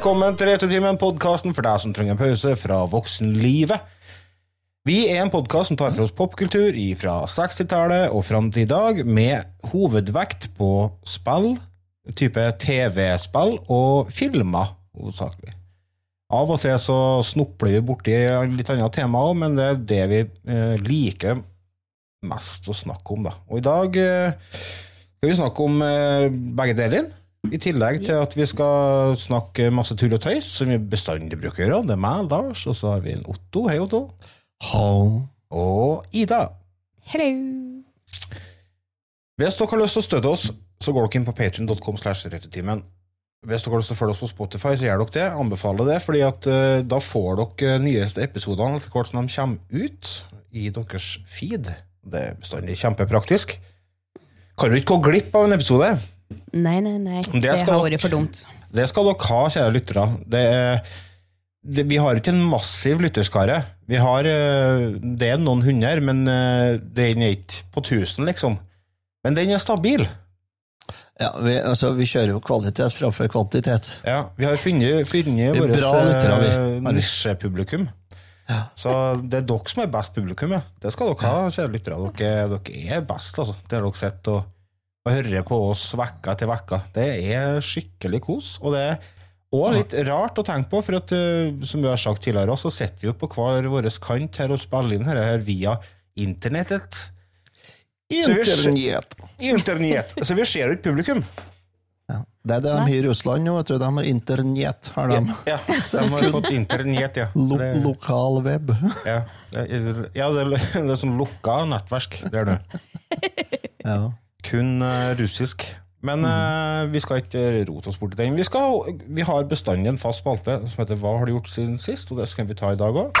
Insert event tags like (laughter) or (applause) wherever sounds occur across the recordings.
Velkommen til Returtimen, podkasten for deg som trenger en pause fra voksenlivet. Vi er en podkast som tar for oss popkultur fra 60-tallet og fram til i dag, med hovedvekt på spill, type TV-spill og filmer, hovedsakelig. Av og til så snupler vi borti litt annet tema òg, men det er det vi eh, liker mest å snakke om, da. Og i dag eh, skal vi snakke om eh, begge deler. I tillegg til at vi skal snakke masse tull og tøys, som vi bestandig bruker å gjøre. Det er meg, Lars, og så har vi en Otto. Hei, Otto. Og Ida. Hello. Hvis dere har lyst til å støtte oss, så går dere inn på patreon.com. Hvis dere har lyst til å følge oss på Spotify, så gjør dere det. Anbefaler det, fordi at uh, da får dere nyeste episodene etter hvert som de kommer ut i deres feed. Det er bestandig kjempepraktisk. Kan du ikke gå glipp av en episode? Nei, nei, nei. Det Det, har dere- vært for dumt. Det skal dere ha, kjære lyttere. Det er, det, vi har ikke en massiv lytterskare. Vi har, eh, det er noen hundre, men eh, den er ikke på tusen, liksom. Men den er stabil. Ja, vi, altså, vi kjører jo kvalitet framfor kvantitet. Ja, vi har funnet, funnet Vi vårt eh, nisjepublikum. Ja. Så det er dere som er best publikum, ja. Det skal dere ha, kjære lyttere. Dere, dere er best, altså. Det har dere sett og, og hører på oss vekka til vekka. Det er skikkelig kos. Og det er òg litt rart å tenke på, for at, eh, som vi har sagt tidligere, så sitter vi jo på hver vår kant her og spiller inn dette her via internettet. Internett. Internett. Så vi ser jo ikke publikum. Ja. Det er det de har i Russland nå, vet du. De har internett, har de. Ja, de har fått internett, ja. Lo lokal web. Ja, det ja, det er, det er sånn lukka nettverk. Det er det. Ja. Kun eh, russisk. Men eh, vi skal ikke rote oss bort i den. Vi, skal, vi har bestandig en fast spalte som heter Hva har du gjort siden sist? Og det skal vi ta i dag òg.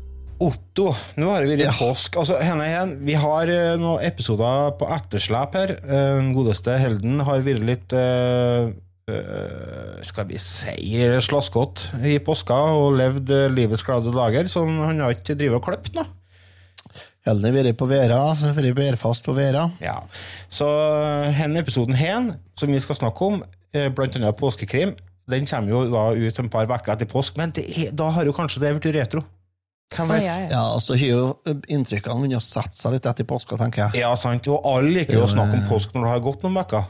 Otto, nå har vi vært påsk. Altså, henne igjen, vi har uh, noen episoder på etterslep her. Den Den godeste Helden har vært litt uh, eh, Skal vi si slaskete i påska og levd eh, livets glade dager, så han har ikke drevet og klippet nå. Helden har vært på Vera, så har vært værfast på Vera. Ja. Så denne episoden hen, som vi skal snakke om, eh, blant annet påskekrim, den kommer jo da ut en par uker etter påsk, men det er, da har jo kanskje det blitt retro. Hvem vet? ja, ja. Ja, altså har jo inntrykkene begynner å sette seg litt etter påska, tenker jeg. Ja, sant. Og alle liker jo å snakke om påsk når det har gått noen uker.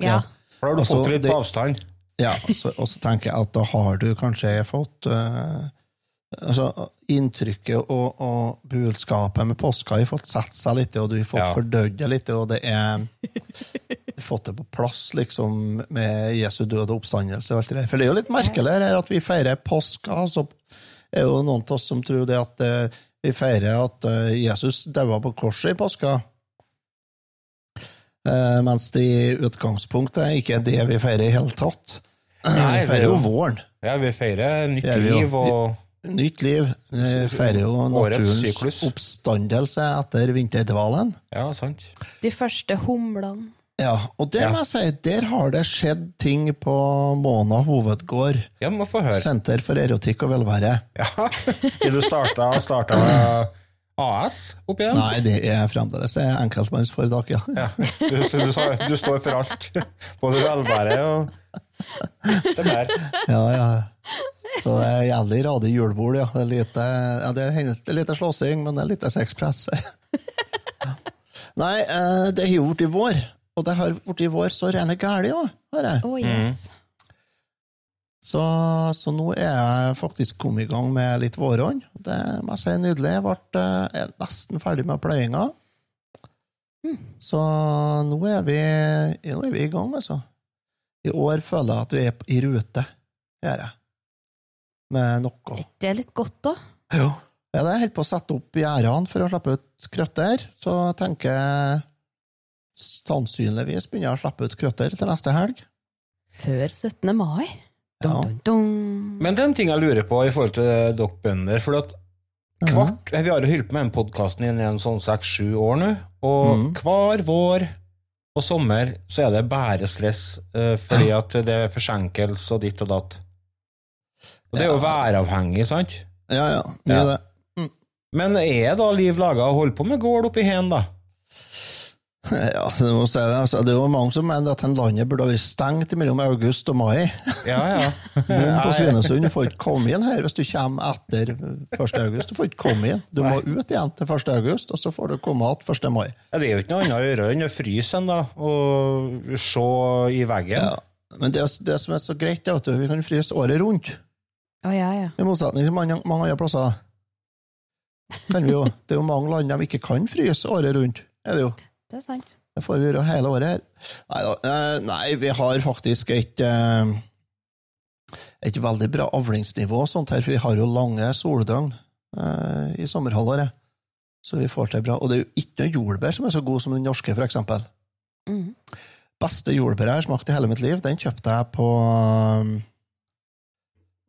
ja. For da har du Altså, fått litt det- avstand. Ja, så- og så tenker jeg at da har du kanskje fått uh, altså, Inntrykket og, og budskapet med påska har fått sett seg litt, og du har fått Ja. fordøyd det litt, og det er du har fått det på plass, liksom, med Jesu død og oppstandelse og alt det der. For det er jo litt merkelig her at vi feirer påska, så er jo noen av oss som tror det at eh, vi feirer at eh, Jesus daua på korset i påska. Eh, mens det i utgangspunktet ikke er det vi feirer i hele tatt. Nei, vi er feirer jo jo- våren. Ja, vi feirer nytt vi liv og Nytt liv. Vi feirer jo naturens oppstandelse etter vinterdvalen. Ja, sant. De første humlene. Ja, og der må jeg si, der har det skjedd ting på Måna hovedgård. Ja, må få høre. Senter for erotikk og velvære. Ja. Har du starta, starta AS opp igjen? Nei, det er fremdeles enkeltmannsforetak, ja. Ja. Du, du, du står for alt. Både velvære og det der. ja, ja. Så det er jævlig radig julebord, ja. Det er lite, ja, det er, lite slåssing, men det er lite sexpress. (laughs) Nei, eh, det har gjort i vår, og det har blitt vår så rene gæli òg, har jeg. Å, yes. Så, så nå er jeg faktisk kommet i gang med litt våronn. Det må jeg si er nydelig. Jeg ble, eh, er nesten ferdig med pløyinga. Så nå er, vi, nå er vi i gang, altså. I år føler jeg at vi er i rute, gjør jeg. Med noe. Det er litt godt, da. Jo. Ja, det er helt på å sette opp gjerdene for å slippe ut krøtter. Så jeg tenker jeg sannsynligvis begynner jeg å slippe ut krøtter til neste helg. Før 17. mai. Ja. Dun, dun. Men det er en ting jeg lurer på i forhold til dere bønder. For at hvert, Vi har jo holdt på med den podkasten i en sånn seks-sju år nå, og mm. hver vår og sommer så er det bare stress eh, fordi at det er forsinkelse og ditt og datt. Og det er jo væravhengig, sant? Ja, ja. Mye Ja. det. Men er da liv laga å holde på med gård oppi hen, da? (laughs) Ja, må si det. Altså, det jo mange som mener at den landet burde vært stengt mellom august og mai. (laughs) Ja, ja. (laughs) Noen på Svinesund får ikke komme inn her hvis du kommer etter 1. august. Du får ikke komme inn. Du må ut igjen til 1. august, og så får du komme igjen 1. mai. Ja, Det er jo ikke noe annet å gjøre enn å fryse en, da, og se i veggen. Ja. Men det, det som er så greit, er at vi kan fryse året rundt. Å, ja, ja. I motsetning til mange, mange andre plasser. Kan vi jo. Det er jo mange land de ikke kan fryse året rundt. Er det jo. Det er sant. Det får vi gjøre hele året her. Neida, eh, Nei, vi har faktisk et eh, et veldig bra avlingsnivå sånt her, for vi har jo lange soldøgn eh, i sommerhalvåret. Så vi får til bra. Og det er jo ikke noe jordbær som er så god som den norske, for eksempel. Mhm. Beste jordbæret jeg har smakt i hele mitt liv, den kjøpte jeg på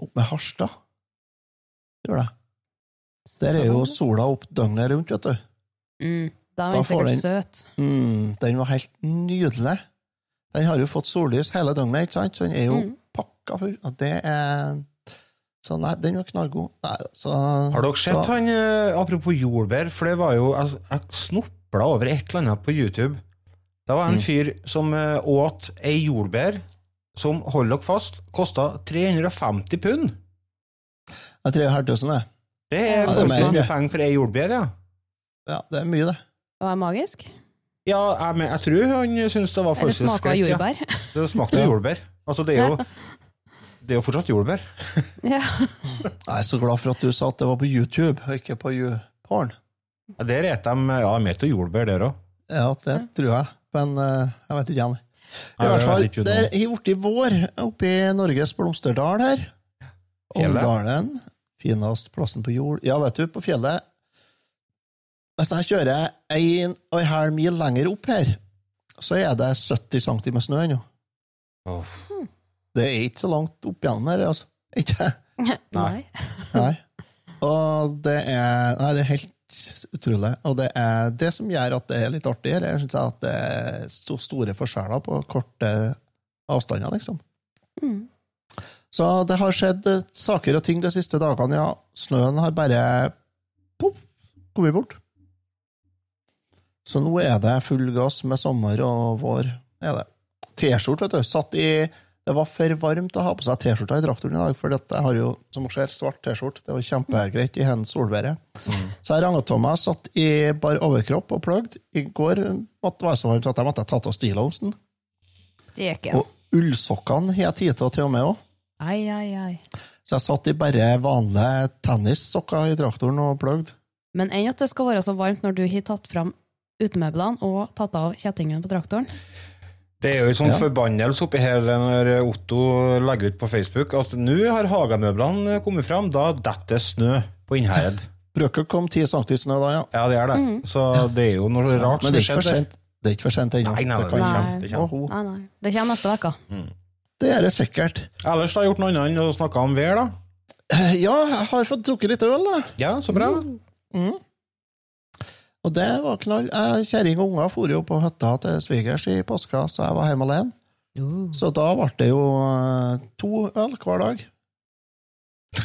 opp med Harstad. Gjør det. Der er jo sola opp døgnet rundt, vet du. Mm. Da Da er den sikkert søt. Mm, den var helt nydelig. Den har jo fått sollys hele døgnet, ikke sant? så den er jo Mm. pakka full. Og det er Så nei, den var knallgod. Nei, så, Har dere sett så, han, eh, apropos jordbær, for det var jo Jeg, Jeg snopla over et eller annet på YouTube. Det var en Mm. fyr som eh, åt ei jordbær som, hold dere fast, kosta 350 pund. Jeg tror jeg hørte det er Ja, det er mer forholdsvis mye penger for ei jordbær, ja. Ja, det er mye, det. Og er magisk. Ja, jeg, men, jeg tror han syntes det var Eller forholdsvis smaker av greit. Ja. jordbær. Det smakte jordbær. Altså, det er jo Det er jo fortsatt jordbær. (laughs) ja. (laughs) Jeg er så glad for at du sa at det var på YouTube, og ikke på YouPorn. Ja, Der spiser de ja, mer spiser jordbær, der òg. Ja, det tror jeg, men eh, jeg vet ikke igjen. I Nei, hvert fall, det har blitt vår oppe i Norges blomsterdal her. Fjellet? Åndalen. Finest plassen på jord. Ja, vet du, på fjellet Hvis jeg kjører en og en halv mil lenger opp her, så er det 70 cm med snø ennå. Oh. Det er ikke så langt opp gjennom her, altså. Ikke? (laughs) Nei. Nei. Og det er Nei, det er helt utrolig. Og det er det som gjør at det er litt artig her, jeg at det er så store forskjeller på korte avstander, liksom. Mm. Så det har skjedd saker og ting de siste dagene, ja. Snøen har bare poff, kommet bort. Så nå er det full gass med sommer og vår. Er det. T-skjorte, vet du. Satt i Det var for varmt å ha på seg T-skjorta i traktoren i dag, for jeg har jo, som dere ser, svart T-skjorte. Det var kjempegreit i hennes solværet. Så jeg ranget meg, satt i bar overkropp og pløgd. I går måtte det være så varmt at jeg måtte ta av stillongsen. Det gikk. Og ullsokkene har jeg tid til til og med òg. Ai, ai, ai. Så jeg satt i bare vanlige tennissokker i traktoren og pløgd. Men enn at det skal være så varmt når du har tatt fram utemøblene og tatt av kjettingen på traktoren. Det er jo en sånn Ja. forbannelse oppi her når Otto legger ut på Facebook at nå har hagemøblene kommet fram, da detter snø på Innherred. (laughs) Brøker kom ti centimeter snø da, ja. Ja, det er det. Så det er jo noe rart Men det er ikke for sent. Det er ikke for sent ennå. Nei, nei, Det det kommer. Det kommer. Nei, nei. Det kommer neste uke. Det er det sikkert. Ellers har jeg gjort noe annet enn å snakke om vær, da. Eh, Ja, jeg har fått drukket litt øl, da. Ja, så bra. Mm. Og det var knall. Jeg, Kjerring og unger for jo på hytta til svigers i påska, så jeg var hjemme alene. Uh. Så da ble det jo eh, to øl hver dag.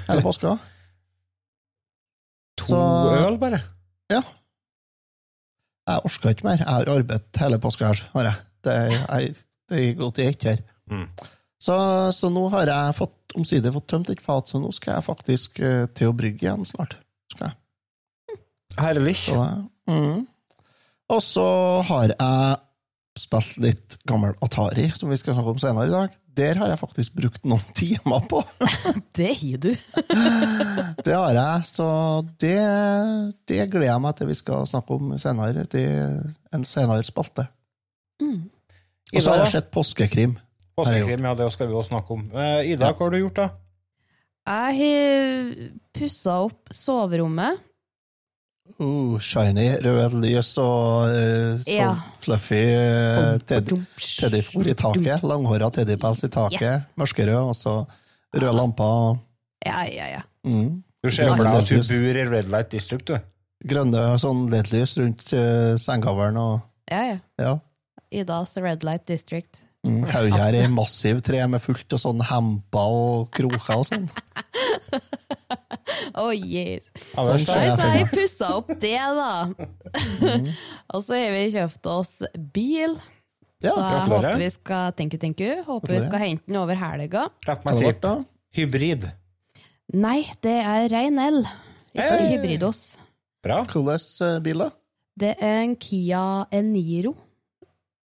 Hele påska. (laughs) To Så- øl, bare. Ja. Jeg orka ikke mer. Jeg har arbeidet hele påska her, har jeg. Det er, jeg, det er gått i ett her. Mm. Så, så nå har jeg fått omsider fått tømt et fat, så nå skal jeg faktisk eh, til å brygge igjen snart. Skal jeg. Herlig. Så, mm. Og så har jeg spilt litt gammel Atari, som vi skal snakke om senere i dag. der har jeg faktisk brukt noen (laughs) timer på. (laughs) Det har du. (laughs) Det har jeg, så det, det gleder jeg meg til vi skal snakke om senere. Til en senere spalte. Og så har jeg sett påskekrim. Påskekrim, ja, det skal vi også snakke om. Eh, Ida, hva har du gjort, da? Jeg har pussa opp soverommet. Uh, shiny, rød lys og uh, sånn Ja. fluffy uh, teddy, teddyfôr i taket. Langhåra teddypels i taket. Yes. Mørkerød, og så røde lamper. Ja, ja, ja. Mm. Du ser for deg at du bor i Red Light District, du. Grønne sånn LED-lys rundt uh, sengekaveren og ja, ja. ja. Idas Red Light District. Mm. er i massiv tre med fullt av sånn hemper og kroker og sånn. (laughs) Oh, yes. Er Sånn så har jeg pussa opp det, da. (laughs) og så har vi kjøpt oss bil. Ja, så jeg håper vi skal tenke, tenke. Håper vi skal hente den over helga. Rett meg da? Hybrid. Nei, det er rein el. Ikke Hey. hybridos. Bra. Hvordan eh, bil, da? Det er en Kia Eniro.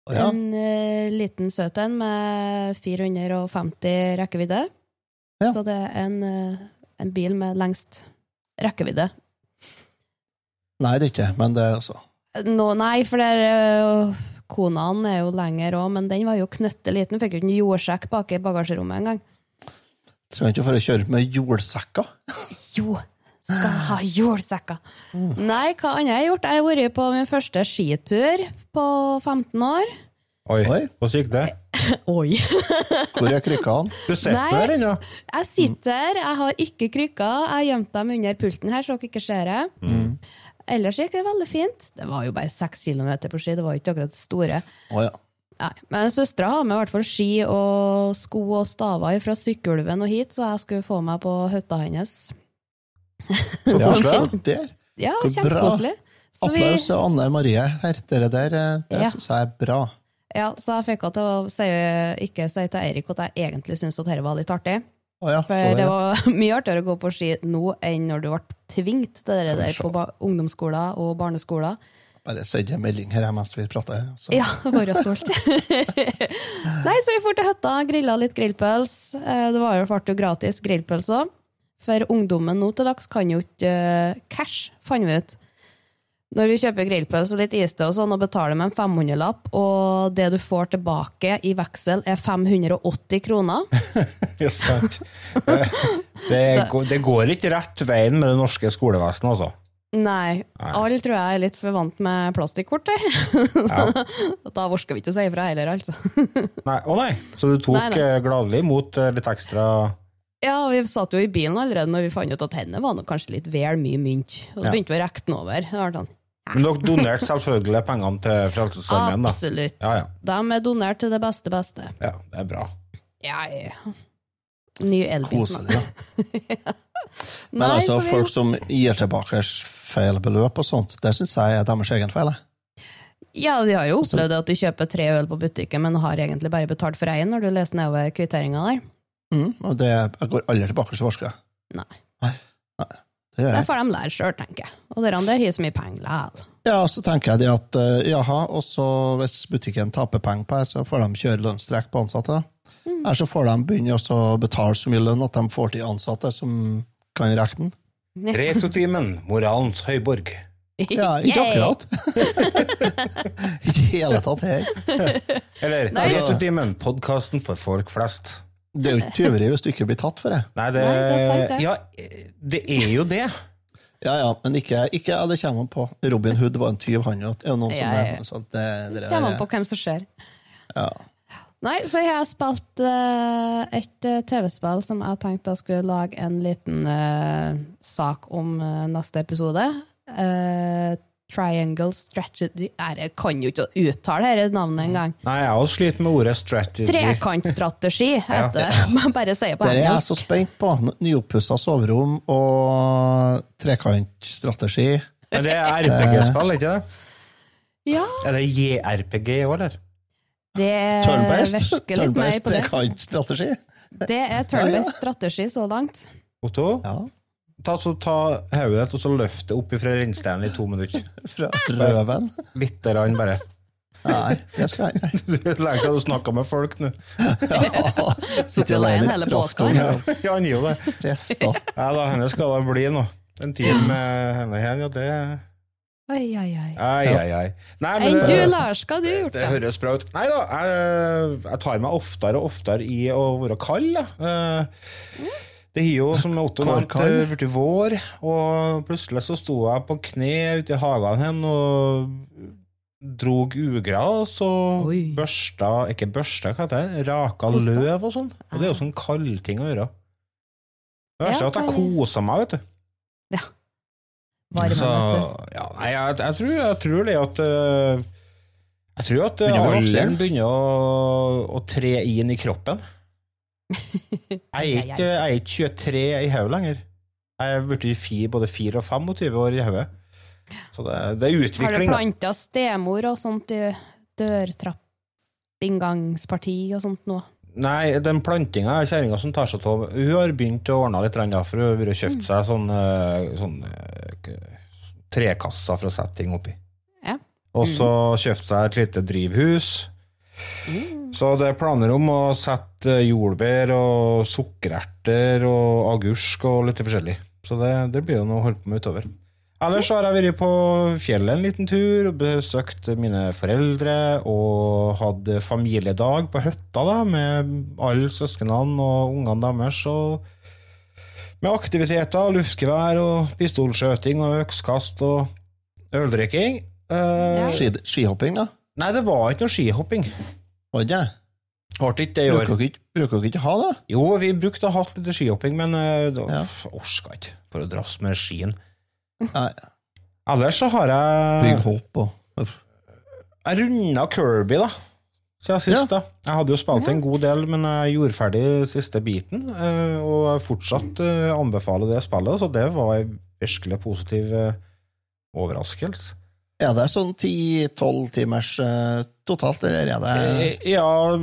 Ja. En uh, liten søt en med 450 rekkevidde. Ja. Så det er en, uh, en bil med lengst rekkevidde. Nei, det er ikke men det altså no, nei, for det er, eh, konaen er jo lenger òg, men den var jo knøtteliten. Fikk jo ikke en jordsekk bak i bagasjerommet engang. Trenger ikke for å kjøre med jordsekker. Jo, skal ha jordsekker! Nei, hva annet har jeg gjort? Jeg har vært på min første skitur på 15 år. Oi, Oi. hvordan gikk det? Oi! Hvor er krykkene? Du sitter der ennå? Jeg sitter, jeg har ikke krykker. Jeg har gjemt dem under pulten her, så dere ikke ser det. Mm. Ellers gikk det veldig fint. Det var jo bare seks kilometer på ski, det var jo ikke akkurat store. Oh, ja. Nei, Men søstera har med i hvert fall ski og sko og staver fra Sykkylven og hit, så jeg skulle få meg på hytta hennes. Så ja koselig. så der. Ja, kjempekoselig. Applaus til Anne Marie her. Dere der, eh, det Ja. syns jeg er bra. Ja, så jeg fikk henne til å si, ikke si til Eirik at jeg egentlig syntes at dette var litt artig. Å ja, For det var (laughs) mye artigere å gå på ski nå enn når du ble tvingt til det der på ungdomsskoler og barneskoler. Bare send en melding her mens vi prater. Så. Ja, (laughs) bare stolt. (laughs) Nei, så vi dro til hytta, grilla litt grillpøls. Eh, Det var jo ble jo gratis grillpøls òg. For ungdommen nå til dags kan jo ikke uh, cash, fant vi ut. Når vi kjøper grillpølse og litt iste og sånn, og betaler med en 500-lapp, og det du får tilbake i veksel er 580 kroner (laughs) Ja, sant. Det, det går ikke rett veien med det norske skolevesenet, altså. Nei, Nei. alle tror jeg er litt for vant med plastikkort der. Ja. (laughs) Da orker vi ikke å si ifra heller, altså. Nei, å nei, så du tok Nei, nei. eh, gladelig imot eh, litt ekstra Ja, vi satt jo i bilen allerede når vi fant ut at henne var kanskje litt vel mye mynt. Og så begynte vi å rekke den over. Sånn, Men dere donerte selvfølgelig pengene til Frelsesarmeen. Absolutt. Ja, ja. De er donert til det beste beste. ja, det er bra. Ja, ja. Ny elbil. Koselig, da. (laughs) Men Nei, altså, vi- folk som gir tilbake feil beløp og sånt, det syns jeg er deres egen feil. Ja, de har jo opplevd at du kjøper tre øl på butikken, men har egentlig bare betalt for én når du leser nedover kvitteringa der. Mm, og det jeg går aldri tilbake til Vorska. Nei. Det gjør Det får de lære sjøl, tenker jeg. Og dere andre har så mye penger likevel. Ja, så tenker jeg det at uh, jaha, og så hvis butikken taper penger på det, så får de kjøre lønnstrekk på ansatte. Mm. Eller så får de begynne å betale så mye lønn at de får til ansatte som kan rekke den. Retotimen, moralens høyborg. Ja, ikke akkurat. (laughs) (laughs) Ikke i hele tatt her. (laughs) Eller Retotimen, podkasten for folk flest. Det er jo ikke tyveri hvis du ikke blir tatt for det. Nei, det, Nei, det er sant, det. Ja, det er jo det. Ja, ja, men ikke, ikke ja, det kommer an på. Robin Hood var en tyv, han. Det noen Ja, ja, er ja. det, det Kommer an på hvem som ser. Ja. Nei, så jeg har spilt uh, et eh, TV-spill som jeg tenkte jeg skulle lage en liten uh, sak om uh, neste episode. Eh, Triangle Strategy Jeg kan jo ikke uttale dette navnet engang. Nei, jeg også slitt med ordet strategy. Trekantstrategi heter det. (laughs) Man bare sier på Det er jeg så spent på. Nyoppussa soverom og trekantstrategi. Men det er RPG-spill, ikke det? Ja, Er det JRPG òg, eller? det Turn-based. virker litt mer på det. trekantstrategi. Det er turn-based strategi så langt. Otto, Ja. Ta, så ta hodet ditt og så løft det opp fra rinnsteinen i to minutter. (laughs) Fra røven. Lite grann, bare. Nei, det skal jeg ikke. (laughs) Det er lenge siden du snakka med folk nå. Sitter alene i hele traktor Ja, han gir jo det. rester. Ja da, henne skal det bli nå. En tid med henne her, ja, det Oi, oi, oi. Ai, ai, ai. Nei, men Enn det- du, Lars, hva har du gjort, Det det høres bra ut. Nei da, jeg, jeg tar meg oftere og oftere i å være kald. da. Eh, Det har jo, som Otto nevnte, blitt vår, og plutselig så sto jeg på kne ute i hagen hen og drog ugras og Oi. børsta Ikke børsta, hva heter det? Raka Kosta? løv og sånn. Og det er jo sånn kaldting å gjøre. Det verste er Ja, at jeg koser kosa meg, vet du. Varme, Så, vet du. ja, nei, jeg, jeg, tror, jeg tror det at øh, Jeg tror at Begynner å alderen begynner å, å tre inn i kroppen. Jeg er ikke, jeg er ikke 23 i hodet lenger. Jeg er blitt både 4 og 25 år i hodet. Så det, det er Har du utvikling. planta stemor og sånt i dørtrapp, inngangsparti og sånt nå? Nei, den plantinga er kjerringa som tar seg av. Hun har begynt å ordne litt, for hun har kjøpt seg sånn, øh, sånn øh, trekasser for å sette ting oppi. Ja. Og så kjøpt seg et lite drivhus. Så det er planer om å sette jordbær og sukkererter og agurk og litt forskjellig. Så det, det blir jo noe å holde på med utover. Ellers har jeg vært på fjellet en liten tur og besøkt mine foreldre og hatt familiedag på hytta da, med alle søsknene og ungene deres. Og med aktiviteter, luftgevær og pistolskjøting og økskast og øldrikking. Eh. Skihopping, da? Nei, det var ikke noe skihopping. Var det ikke? Ble ikke det i år. Bruker dere ikke, bruker dere ikke ha det? Jo, vi brukte å ha litt skihopping, men det Ja. orka ikke for å dras med skien. Nei. Ellers så har jeg Bygg hopp og Uff. Jeg runda Kirby, da. Siden sist, da. Jeg hadde jo spilt en god del, men jeg gjorde ferdig siste biten. eh, Og jeg fortsatt eh, anbefaler det spillet, så det var en virkelig positiv eh, overraskelse. Er det sånn 10-12 timers uh, totalt, eller er det Eh, Ja,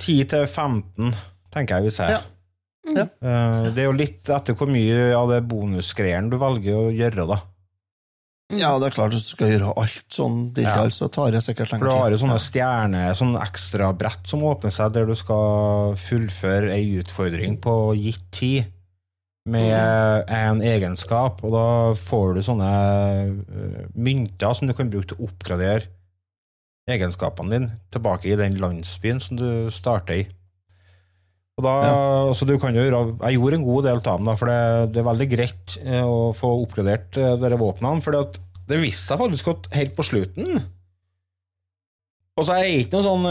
10 til 15, tenker jeg vi sier. Ja. Mm. Uh, Det er jo litt etter hvor mye av det bonusgreiene du velger å gjøre, da. Ja, det er klart, du skal gjøre alt sånn digital, så tar det sikkert For du har jo sånne stjerner, sånn ekstra brett som åpner seg, der du skal fullføre ei utfordring på gitt tid med en egenskap, og da får du sånne eh, mynter som du kan bruke til å oppgradere egenskapene dine tilbake i den landsbyen som du starter i. Og da, så du kan jo gjøre, Jeg gjorde en god del av dem, da, for det, det er veldig greit eh, å få oppgradert eh, dere våpnene. For det viste seg faktisk at helt på slutten Og så er jeg ikke noen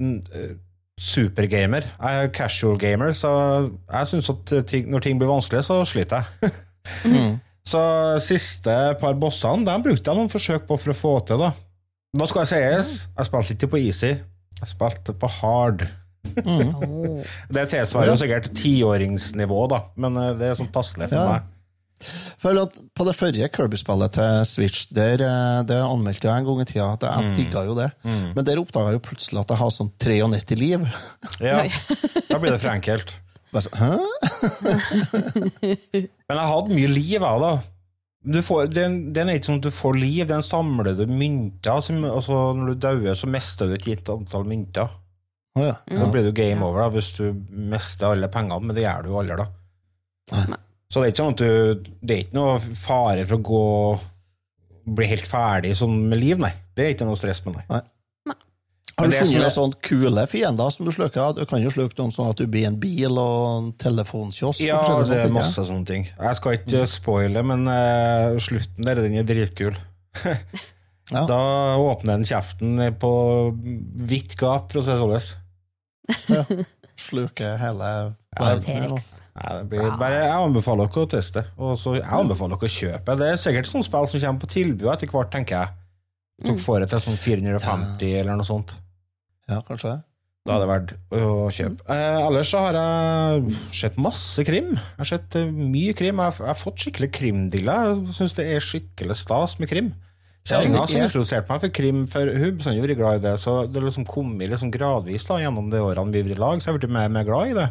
sånn supergamer. Jeg er casual gamer, så jeg syns at ting, når ting blir vanskelig, så sliter jeg. (laughs) Mm. Så siste par bossene de brukte jeg noen forsøk på for å få til. Da Da skal jeg sies, jeg spilte ikke på easy, jeg spilte på hard. Mm. (laughs) Det tilsvarer jo sikkert tiåringsnivå, da, men eh, det er sånn passelig for Ja. meg. Føler at På det forrige Kirby-spillet til Switch, der, eh, det anmeldte jeg en gang i tida, at jeg Mm. digga jo det. Men der oppdaga jeg jo plutselig at jeg har sånn 93 liv. (laughs) Ja, da blir det for enkelt. (laughs) Så, Hæ? (laughs) Men jeg hadde mye liv, jeg, da. Du får, det, den, er ikke sånn at du får liv, Den samler du samlede mynter. Som, altså, når du dauer, så mister du et gitt antall mynter. Oh, ja. Da blir du game over da, hvis du mister alle pengene, men det gjør du jo aldri, da. Nei. Så det er ikke sånn at du Det er ikke noe fare for å gå bli helt ferdig sånn med liv, nei. Det er ikke noe stress med, nei. Har du funnet er- noen sånne kule fiender som du sluker? Du kan jo sluke noen sånn at du blir en bil og en telefonkiosk. Ja, og det er ting, masse sånne ting. Jeg skal ikke spoile, men uh, slutten der, den er dritkul. (laughs) Ja. Da åpner den kjeften på vidt gap, for å si det sånn. Ja. Sluke hele verden. T-rex. Nei, det blir bare, jeg anbefaler dere å teste. Og så jeg anbefaler dere å kjøpe. Det er sikkert sånne spill som kommer på tilbud etter hvert, tenker jeg. Dere får det til sånn 450 eller noe sånt. Ja, kanskje det. Da er det verdt å kjøpe. Eh, ellers så har jeg sett masse krim. Jeg har sett eh, mye krim. Jeg har, fått skikkelig krimdilla. Jeg syns det er skikkelig stas med krim. Kjerringa Ja, som er- introduserte meg for krim, for hun gjorde vært glad i det, så det liksom kommet liksom gradvis da, gjennom de årene vi vært i lag, så jeg har blitt mer og mer glad i det.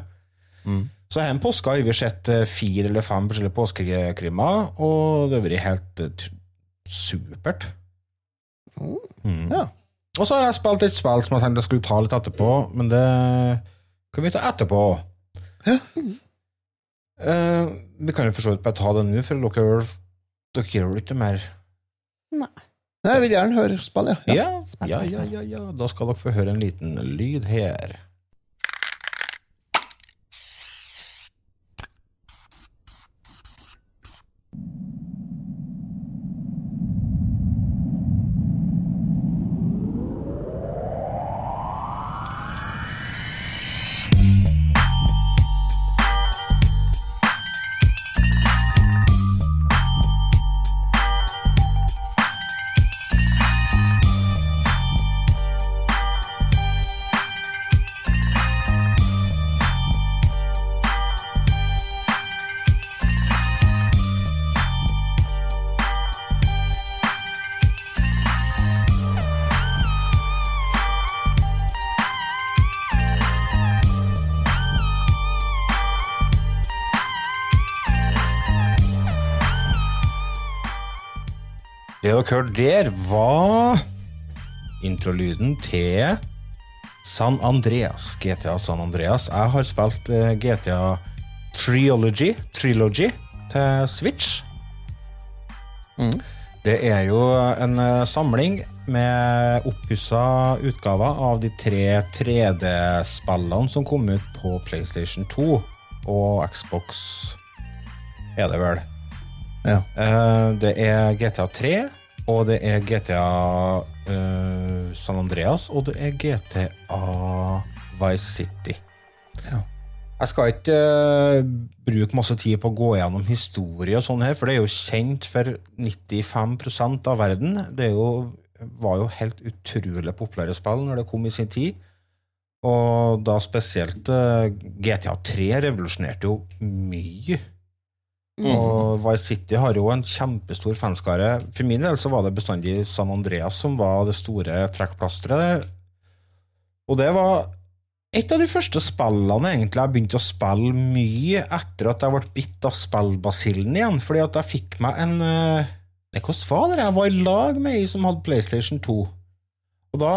Mm. Så her en påske har vi sett eh, fire eller fem forskjellige påskekrimmer, og det har vært helt eh, supert. Oh. Mm. Ja. Og så har jeg spilt et spill som jeg tenkte jeg skulle ta litt etterpå, men det kan vi ta etterpå. Eh, vi kan jo for så vidt bare ta det nå, for dere, dere gjør vel ikke mer Nei. Nei, jeg vil gjerne høre spill, ja. ja. Ja, ja, ja, ja, ja. Da skal dere få høre en liten lyd her. Det dere hørte der, var introlyden til San Andreas. GTA San Andreas. Jeg har spilt eh, GTA Trilogy, Trilogy til Switch. Det er jo en eh, samling med oppussa utgaver av de tre 3D-spillene som kom ut på PlayStation 2 og Xbox, er det vel. Ja. Eh, det er GTA 3, og det er GTA uh, San Andreas, og det er GTA Vice City. Ja. Jeg skal ikke uh, bruke masse tid på å gå gjennom historie og sånn her, for det er jo kjent for 95% av verden. Det jo, var jo helt utrolig populære spill når det kom i sin tid. Og da spesielt uh, GTA 3 revolusjonerte jo mye. Og Vice City har jo en kjempestor fanskare. For min del så var det bestandig San Andreas som var det store trekkplasteret. Og det var et av de første spillene egentlig jeg begynte å spille mye etter at jeg ble bitt av spillbasillen igjen, fordi at jeg fikk meg en eh, Nei, hvordan var det? Jeg var i lag med ei som hadde PlayStation 2. Og da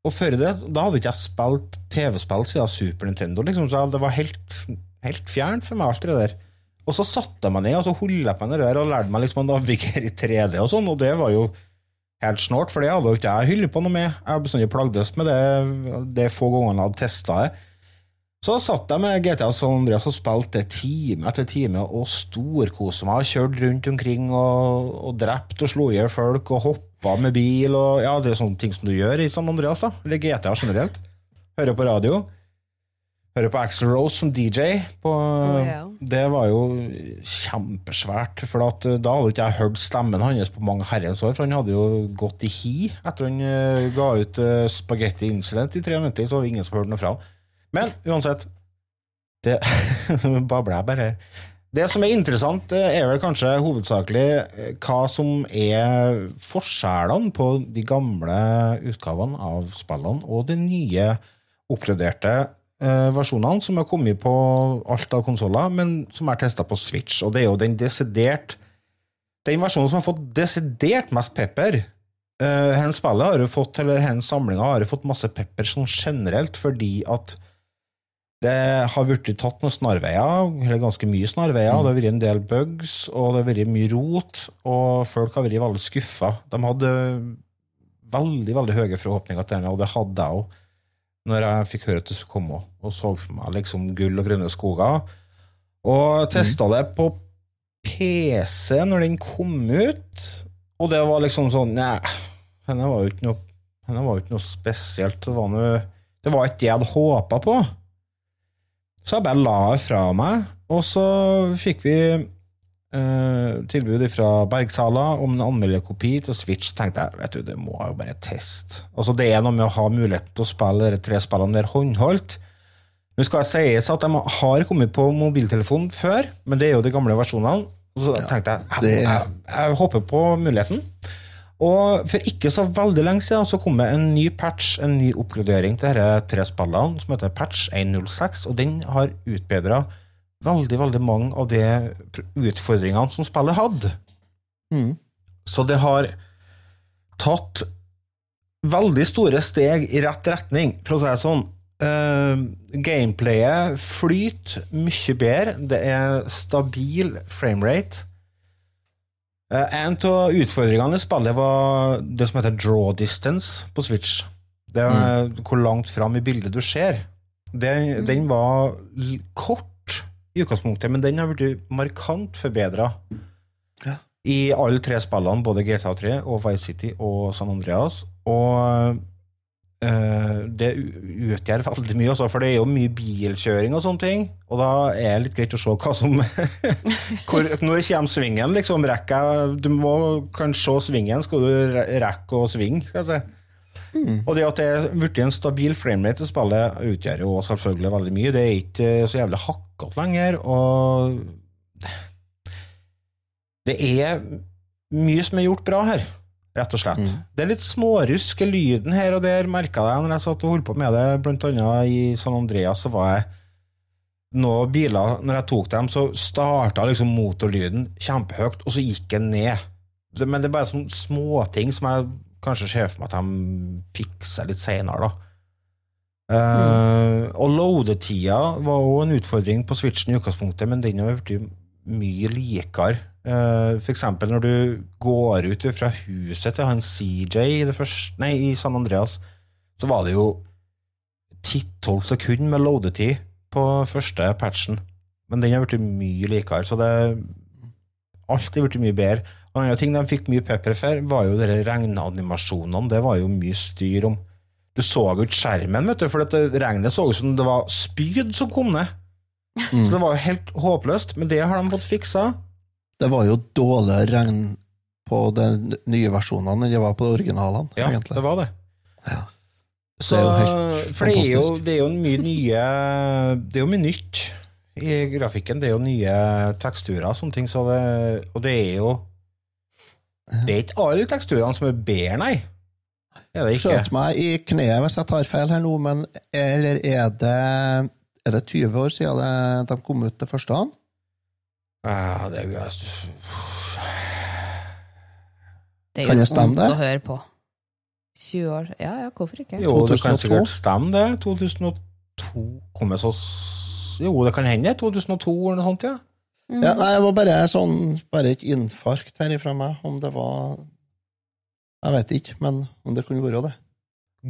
og før det, da hadde ikke jeg spilt TV-spill siden Super Nintendo, liksom, så det var helt, helt fjernt for meg, alt det der. Og så satte jeg meg ned og så holdt jeg på med det der og lærte meg liksom å navigere i 3D og sånn, og det var jo helt snålt, for det hadde jo ikke jeg holdt på noe med. Jeg har bestandig plagdes med det de få gangene jeg hadde testa det. Så satt jeg med GTA San Andreas og spilte time etter time og storkoste meg. Kjørte rundt omkring og, og drept og slo i hjel folk og hoppa med bil og Ja, det er sånne ting som du gjør i San Andreas, da. Eller GTA generelt. Hører på radio. Hører på Axel Rose som DJ. På, ja. Det var jo kjempesvært. For eh, da hadde ikke jeg hørt stemmen hans på mange herrens år, for han hadde jo gått i hi etter han eh, ga ut uh, Spaghetti Incident i 93, så var det ingen som hørte noe fra han. Men uansett det (laughs) babler jeg bare. Det som er interessant, er vel kanskje hovedsakelig hva som er forskjellene på de gamle utgavene av spillene og de nye oppgraderte versjonene som har kommet på alt av konsoller, men som er testa på Switch. Og det er jo den desidert Den versjonen som har fått desidert mest pepper. Uh, hen spillet har jo fått, eller hen samlinga har jo fått masse pepper sånn generelt, fordi at det har blitt tatt noen snarveier, eller ganske mye snarveier. Det har vært en del bugs, og det har vært mye rot, og folk har vært veldig skuffa. De hadde veldig veldig høye forhåpninger til denne, og det hadde jeg òg når jeg fikk høre at det skulle komme, og så for meg liksom gull og grønne skoger. Og testa det på PC når den kom ut, og det var liksom sånn Nei, henne var jo ikke noe, ikke noe spesielt. Det var, noe, det var ikke det jeg hadde håpa på. Så jeg bare la det fra meg, og så fikk vi eh, tilbud fra Bergsala om en anmelderkopi til Switch. tenkte jeg vet du, det må jeg jo bare teste. Altså, det er noe med å ha mulighet til å spille de tre spillene der håndholdt. Nå skal jeg sies at de har kommet på mobiltelefon før, men det er jo de gamle versjonene. Så så tenkte jeg jeg, jeg, jeg håper på muligheten. Og for ikke så veldig lenge siden så kom det en ny patch, en ny oppgradering til disse tre spillene, som heter patch 106, og den har utbedra veldig, veldig mange av de utfordringene som spillet hadde. Mm. Så det har tatt veldig store steg i rett retning, for å si det sånn. Uh, gameplayet flyter mye bedre. Det er stabil framerate. Uh, en av utfordringene i spillet var det som heter draw distance på Switch. Det er hvor langt fram i bildet du ser. Den, den var kort i utgangspunktet, men den har blitt markant forbedra Ja. i alle tre spillene, både GTA 3 og Vice City og San Andreas. Og eh, det utgjør veldig mye, også, for det er jo mye bilkjøring og sånne ting. Og da er det litt greit å se hva som (laughs) hvor, Når kommer svingen, liksom? Rekker Du må kan se svingen, skal du rekke å svinge, skal jeg si. Og det at det er blitt en stabil framerate i spillet, utgjør jo selvfølgelig veldig mye. Det er ikke så jævlig hakkete lenger, og det er mye som er gjort bra her, rett og slett. Det er litt smårusk i lyden her og der, merka jeg når jeg satt og holdt på med det. Blant annet i San Andreas så var jeg noen biler, når jeg tok dem, så starta liksom motorlyden kjempehøyt, og så gikk den ned. Men det er bare sånne småting som jeg kanskje ser for meg at de fikser litt seinere, da. Eh, og loadetida var òg en utfordring på Switchen i utgangspunktet, men den har blitt mye likere. Uh, for eksempel når du går ut fra huset til han CJ i, det første, nei, i San Andreas, så var det jo 10-12 sekunder med loadetid på første patchen. Men den har blitt mye likere, så det alt er blitt mye bedre. Annen ting de fikk mye pepper for, var jo de regneanimasjonene. Det var jo mye styr om. Du så jo ikke skjermen, vet du, for dette regnet så ut som det var spyd som kom ned. Så det var jo helt håpløst, men det har de fått fiksa. Det var jo dårligere regn på de nye versjonene enn det var på de originalene, Ja, egentlig. det var det. Ja. Så, Det er jo for det er, jo, det er jo mye nye Det er jo mye nytt i grafikken. Det er jo nye teksturer og sånne ting, så det, og det er jo Det er ikke alle teksturene som er bedre, nei. Det er det ikke. Skjøt meg i kneet hvis jeg tar feil her nå, men eller er det, er det 20 år siden de kom ut det første? han? Ja, det er jo Det er Kan jo vondt å høre på. 20 år Ja, ja, hvorfor ikke? Jo, det kan sikkert stemme, det. 2002 kom jeg så Jo, det kan hende. 2002 eller noe sånt, ja. Mm. Ja, nei, det var bare sånn Bare et infarkt her ifra meg, om det var Jeg vet ikke, men om det kunne være det.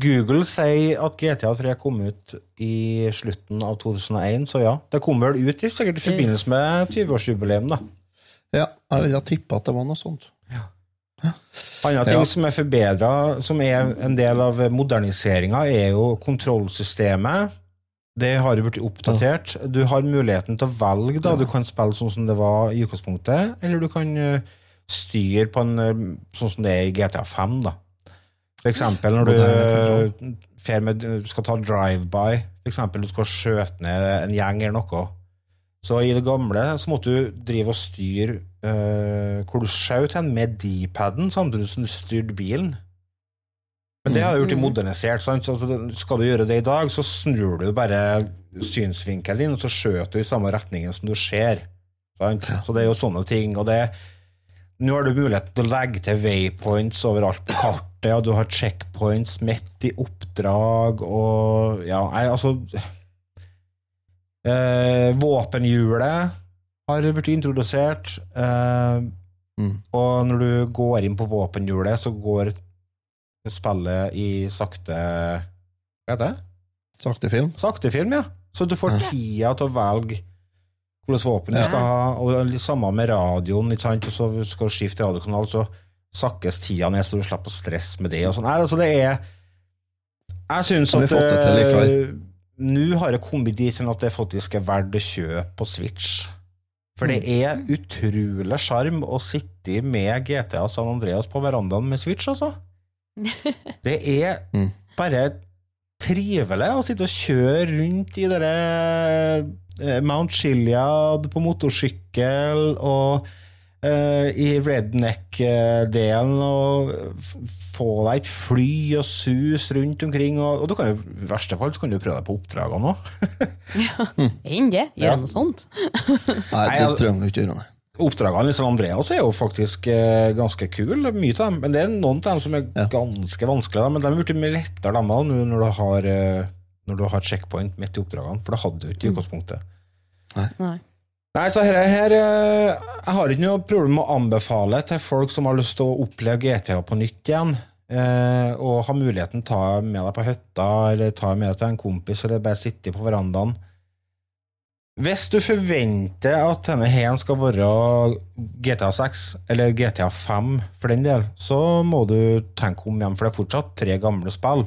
Google sier at GTA 3 kom ut i slutten av 2001, så ja. Det kom vel ut i, sikkert i forbindelse med 20-årsjubileum, da. Ja, jeg ville tippa at det var noe sånt. Andre ting Ja. som er forbedra, som er en del av moderniseringa, er jo kontrollsystemet. Det har jo blitt oppdatert. Du har muligheten til å velge. da. Du kan spille sånn som det var i utgangspunktet, eller du kan eh, styre på en eh, sånn som det er i GTA 5. da. For eksempel når du, med, skal ta drive-by, for eksempel du skal skjøte ned en gjeng eller noe. Så i det gamle så måtte du drive og styre eh, hvor du skjøt hen med D-paden, samtidig som du styrte bilen. Men det har du gjort i modernisert. Sant? Så skal du gjøre det i dag, så snur du bare synsvinkelen din, og så skjøter du i samme retningen som du ser. Sant? Så det er jo sånne ting. Og det nå har du mulighet til å legge til waypoints overalt på kartet, og du har checkpoints midt i oppdrag, og ja, nei, altså eh, Våpenhjulet har blitt introdusert, eh, Mm. og når du går inn på våpenhjulet, så går spillet i sakte Hva heter det? Sakte film. Sakte film, ja. Så du får tida til å velge hvilket våpen du skal ha. Og samme med radioen, ikke sant? så skal du skifte radiokanal, så sakkes tida ned, så du slipper å stresse med det. og sånn. Nei, altså det er Jeg syns at eh? Nå har jeg kommet dit hen at det faktisk er verdt å kjøpe på Switch. For det Mm. er utrolig sjarm å sitte med GTA San Andreas på verandaen med Switch, altså. (laughs) Det er Mm. bare trivelig å sitte og kjøre rundt i dere eh, Mount Chiliad på motorsykkel og uh, i redneck-delen og få deg et fly og sus rundt omkring. Og, og du kan jo, i verste fall så kan du prøve deg på oppdragene òg. (laughs) Enn det? Gjøre Ja. noe sånt? Nei, det trenger du ikke gjøre. nei. Oppdragene i San Andreas er jo faktisk eh, ganske kule, mye av dem. Men det er noen av dem som er Ja. ganske vanskelige. Da. Men de er blitt mye lettere dem, da, nå når du har eh, Når du har checkpoint midt i oppdragene, for det hadde du ikke i utgangspunktet. Nei. Nei, så her, her eh, Jeg har ikke noe problem med å anbefale til folk som har lyst til å oppleve GTA på nytt igjen, eh, og ha muligheten til å ta med deg på hytta, eller ta med deg til en kompis, eller bare sitte på verandaen. Hvis du forventer at denne her skal være GTA 6, eller GTA 5 for den del, så må du tenke om igjen, for det er fortsatt tre gamle spill.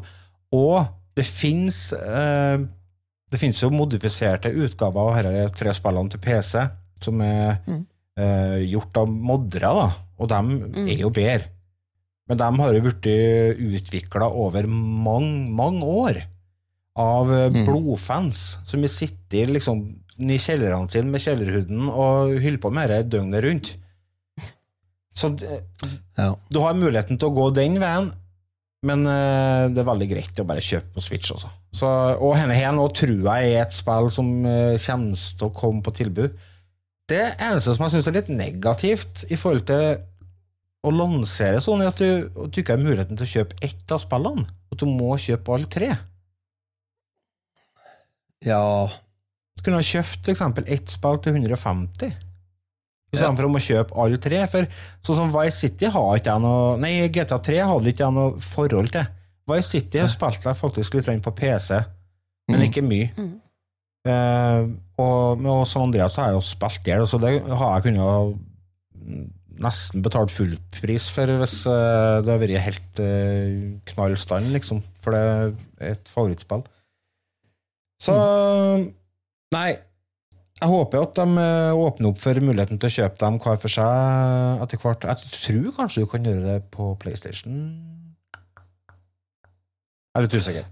Og det fins eh, det finnes jo modifiserte utgaver av disse tre spillene til PC, som er eh, gjort av moddere, da. Og de er jo bedre. Men de har jo blitt utvikla over mange, mange år av mm. blodfans som har sittet liksom i kjellerne sine med kjellerhuden og holder på med dette døgnet rundt. Så det- Ja. du har muligheten til å gå den veien, men uh, det er veldig greit å bare kjøpe på Switch også. Så, og henne her nå tror jeg er et spill som uh, kommer til å komme på tilbud. Det eneste som jeg syns er litt negativt i forhold til å lansere sånn, er at du, at du ikke har muligheten til å kjøpe ett av spillene. At du må kjøpe alle tre. ja. Kunne ha kjøpt f.eks. eksempel ett spill til 150. I stedet for å kjøpe alle tre. For sånn som Vice City har ikke jeg noe Nei, GTA 3 hadde ikke jeg noe forhold til. Vice City har spilt jeg faktisk litt på PC, men ikke mye. Eh, og og San Andreas har jeg jo spilt der, så det har jeg kunnet nesten betalt full pris for hvis eh, det har vært helt uh, knall stand, liksom. For det er et favorittspill. Så Nei, jeg håper at de eh, åpner opp for muligheten til å kjøpe dem hver for seg etter hvert. Jeg tror kanskje du kan gjøre det på PlayStation. Jeg er litt usikker.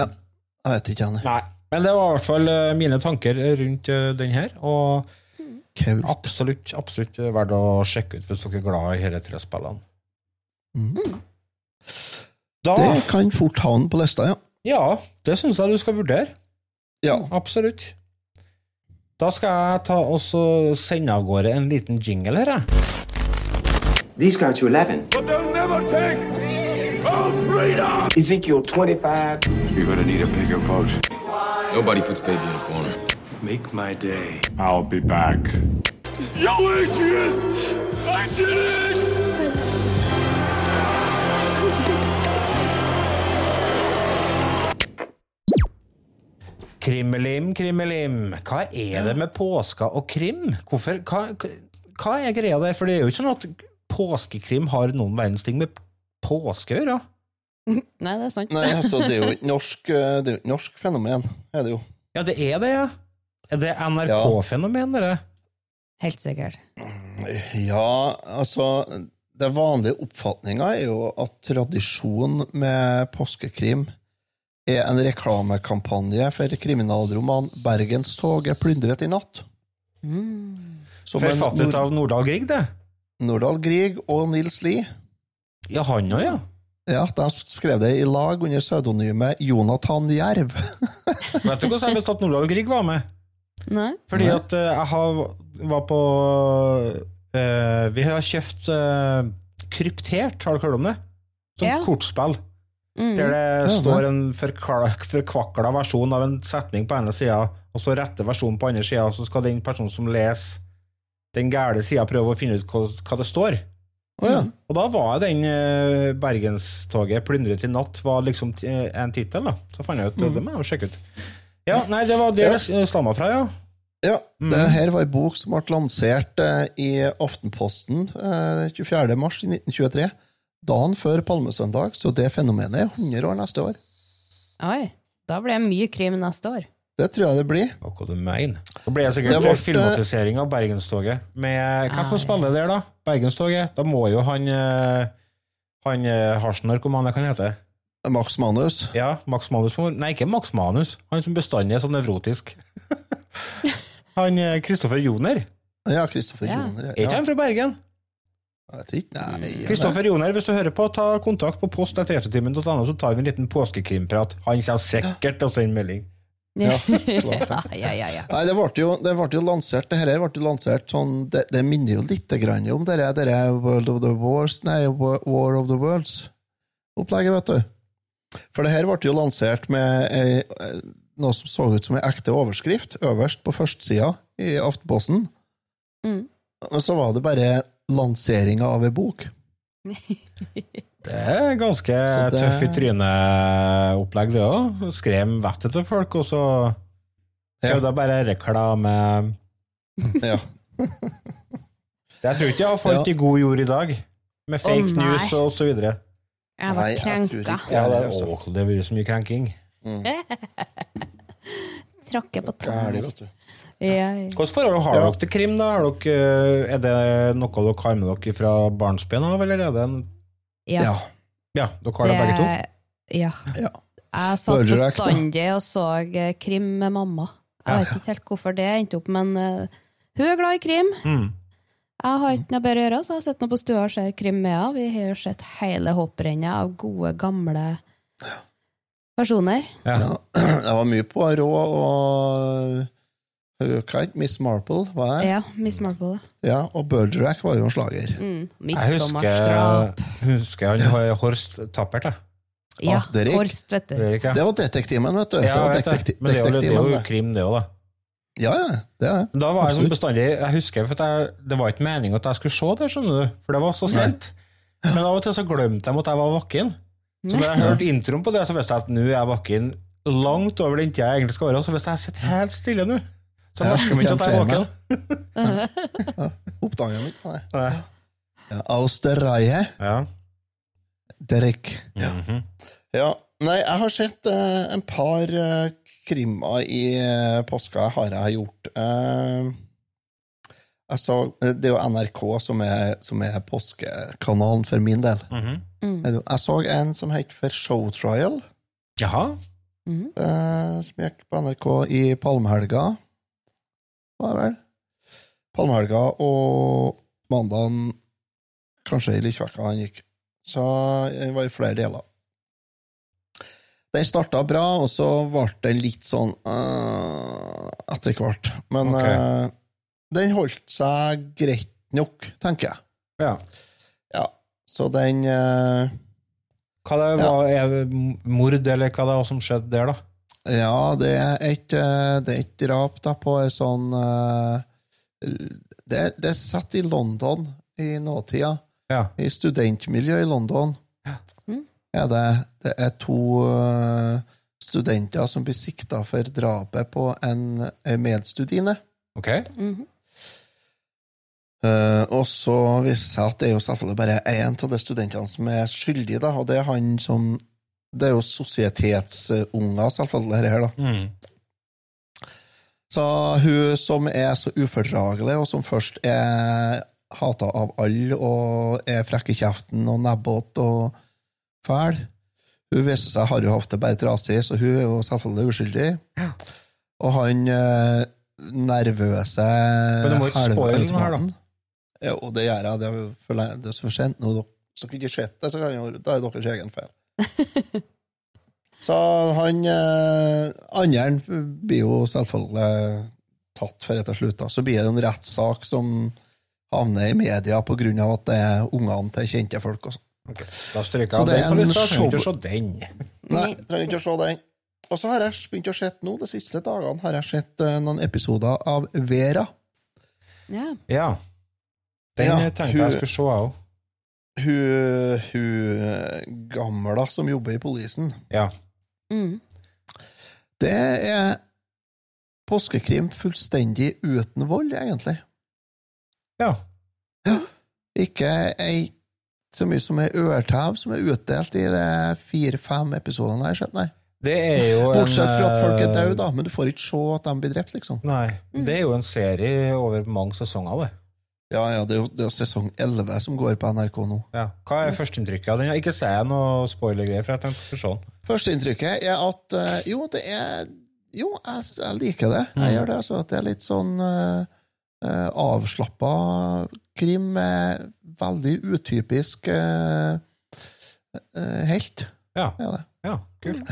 Jeg vet ikke, Anne. Nei. Men det var i hvert fall eh, mine tanker rundt eh, den her, og Kult. absolutt, absolutt verdt å sjekke ut hvis dere er glad i disse tre spillene. Mm. Da, Det kan fort ha den på lista, ja. ja, det syns jeg du skal vurdere. Ja. Absolutt. Da skal jeg ta og sende av gårde en liten jingle her, jeg. These go to 11. But they'll never take our freedom! Ezekiel 25. You're gonna need a bigger boat. Nobody puts baby in a corner. Make my day. I'll be back. Yo, Adrian! I did it! Krimmelim, krimmelim. Hva er det med påska og krim? Hvorfor, hva, hva er greia der? For det er jo ikke sånn at påskekrim har noen verdens ting med påske å gjøre. (laughs) Nei, det er sant. Nei, altså, det er jo et norsk, eh, det er jo et norsk fenomen, er det jo. Ja, det er det, ja. Er det NRK-fenomen, dere? Helt sikkert. Ja, altså Den vanlige oppfatninga er jo at tradisjonen med påskekrim er en reklamekampanje for kriminalromanen 'Bergenstoget plyndret i natt'. Mm. Forfattet Nord av Nordahl Grieg, det. Nordahl Grieg og Nils Lie. Ja, han òg, ja. Ja, De skrev det i lag under pseudonymet Jonathan Jerv. (laughs) Vet du hvordan jeg visste at Nordahl Grieg var med? Nei? Fordi at eh, jeg har, var på uh, Vi har kjøpt uh, kryptert, har du hørt om det? Som Ja. kortspill. Mm. Der det står en forkvakla versjon av en setning på ene sida, og så rette versjonen på andre sida, og så skal den personen som leser den gærne sida, prøve å finne ut hva, det står. Å ja. Og da var den uh, Bergenstoget 'Plyndret i natt' var liksom t- en tittel, da. Så fant jeg ut Mm. det må jeg jo sjekke ut. Ja, nei, det var det det stamma fra, ja. Ja, det her var ei bok som ble lansert eh, i Aftenposten eh, 24. mars i 1923. Dagen før Palmesøndag, så det fenomenet er 100 år neste år. Oi. Da blir det mye krim neste år. Det tror jeg det blir. Og hva du mener. Da blir det sikkert Det ble- filmatisering av Bergenstoget. Med, hvem som spiller der, da? Bergenstoget? Da må jo han eh, Han eh, hasjnarkomane, hva han heter Max Manus. Ja, Max Manus. Nei, ikke Max Manus. Han som bestandig er så nevrotisk. (laughs) han eh, Kristoffer Joner. Ja, Kristoffer Ja. Joner. Er ikke han fra Bergen? Jeg vet ikke. Nei, Kristoffer Joner, hvis du hører på, ta kontakt på post etter ettertimen.no, så tar vi en liten påskekrimprat. Han kommer sikkert til å sende melding. (laughs) Ja, ja, ja, ja. Nei, det ble jo, det ble jo lansert Det her ble jo lansert sånn Det, det minner jo litt grann om det der- World of the Wars Nei, War of the Worlds-opplegget, vet du. For det her ble jo lansert med ei, noe som så ut som ei ekte overskrift øverst på førstesida i Aftenposten. Mm. Så var det bare lanseringa av ei bok. (laughs) Det er ganske det- tøff i trynet-opplegg, det òg. Skrem vettet til folk, og så Ja. er det bare reklame (laughs) Ja. Jeg tror ikke jeg har falt Ja. i god jord i dag, med fake oh, news og så videre. Jeg Nei, var jeg tror krenka. ikke- Ja, det, altså. å, det blir så mye krenking. (laughs) Tråkke på tærne. Ja, ja. Hvilket forhold har dere til krim? da? Har dere, eh, er det noe dere har med dere fra barnsben av, eller er det en ja. Ja. Ja, dere har det, begge to? Ja. Ja. Jeg satt bestandig og så eh, krim med mamma. Jeg Ja. vet ikke helt hvorfor det endte opp, men uh, hun er glad i krim. Mm. Jeg har ikke noe bedre å gjøre, så jeg sitter på stua og ser krim med henne. Vi har jo sett hele hopprennet av gode, gamle personer. Ja. Ja. (clears throat) Det var mye på rå og Hva het Miss Marple? Var det? Ja, Miss Marple. Ja, og Bergerac var jo en slager. Mm. Jeg husker, husker han Horst Tappert, jeg. Ja, Ah, Derek. Horst, vet du. Det ja. Det var detektimen, vet du. ja, det var jeg vet det. detekti- Men det er det er jo krim, det òg, da. Ja, ja, det er det. Da var jeg sånn bestandig Jeg husker, for at jeg, det var ikke meningen at jeg skulle se det, skjønner du. For det var så sent. Men av og til så glemte jeg at jeg var våken. Så da jeg hørte introen på det, så visste jeg at nå er jeg våken langt over den tida jeg egentlig skal være. Så hvis jeg sitter helt stille nå, så Ja, merker man ikke at jeg er våken. Oppdager jeg ikke. Nei. Austerreihe. Ja, Derek. Ja. Mm -hmm. Ja, nei, jeg har sett uh, en par uh, krimmer i uh, påska, har jeg gjort. Uh, Altså, det er jo NRK som er, som er påskekanalen for min del. Mhm. Mm. Jeg så en som het For Show Trial, Jaha. Mhm. eh, som gikk på NRK i palmehelga, det vel? Palmehelga og mandagen, kanskje i Likvekka han gikk. Så det var i flere deler. Den starta bra, og så ble den litt sånn uh, etter hvert. Men okay. uh, den holdt seg greit nok, tenker jeg. Ja. Ja, så den uh, Hva det var, er det mord, eller hva det var som skjedde der, da? Ja, det er et, øh, det er et drap da på en sånn øh, det, det er satt i London i nåtida. Ja. I studentmiljøet i London Mm. er det, det er to øh, studenter som blir sikta for drapet på en, medstudiene. Ok. Mhm. Eh, og så viser det seg at det er jo selvfølgelig bare én av de studentene som er skyldig, da, og det er han som Det er jo sosietetsunger, selvfølgelig, dette her, da. Mm. Så hun som er så ufordragelig, og som først er hata av alle, og er frekk i kjeften og nebbete og fæl Hun viser seg har jo hatt det bare trasig, så hun er jo selvfølgelig uskyldig. Og han eh, nervøse Men du må ikke spoile den her, da. Jo, det gjør jeg. Det er, for, det er så for sent nå. dere- Hvis ikke har sett det, så kan jo, da er det deres egen feil. (laughs) Så han eh, Andre blir jo selvfølgelig tatt for etter slutt. da. Så blir det en rettssak som havner i media på grunn av at det er ungene til kjente folk. Også. Okay. Da stryker jeg det den er på lista. Trenger ikke å se den. (laughs) Nei, trenger ikke å se den. Og så har jeg begynt å se nå, de siste dagene har jeg sett eh, noen episoder av Vera. Ja. Ja. Den Ja, tenkte jeg skulle se, jeg òg. Hun, hun gamla som jobber i politien. Ja. Mm. Det er påskekrim fullstendig uten vold, egentlig. ja. Ikke ei så mye som ei ørtev som er utdelt i de fire-fem episodene jeg har sett, nei. Det er jo Bortsett fra at folk er eh, døde, da, men du får ikke se at de blir drept, liksom. Nei. Det er jo en serie over mange sesonger, det. Ja, ja, det er jo, det er jo sesong 11 som går på NRK nå. Ja. Hva er førsteinntrykket av den? Ikke si noe spoiler-greier, for jeg tenkte å se den. Førsteinntrykket er at eh, jo, det er Jo, jeg, jeg liker det. Jeg Mm. gjør det. altså at Det er litt sånn uh, avslappa krim med veldig utypisk eh, helt. Ja. Ja. Ja, kult.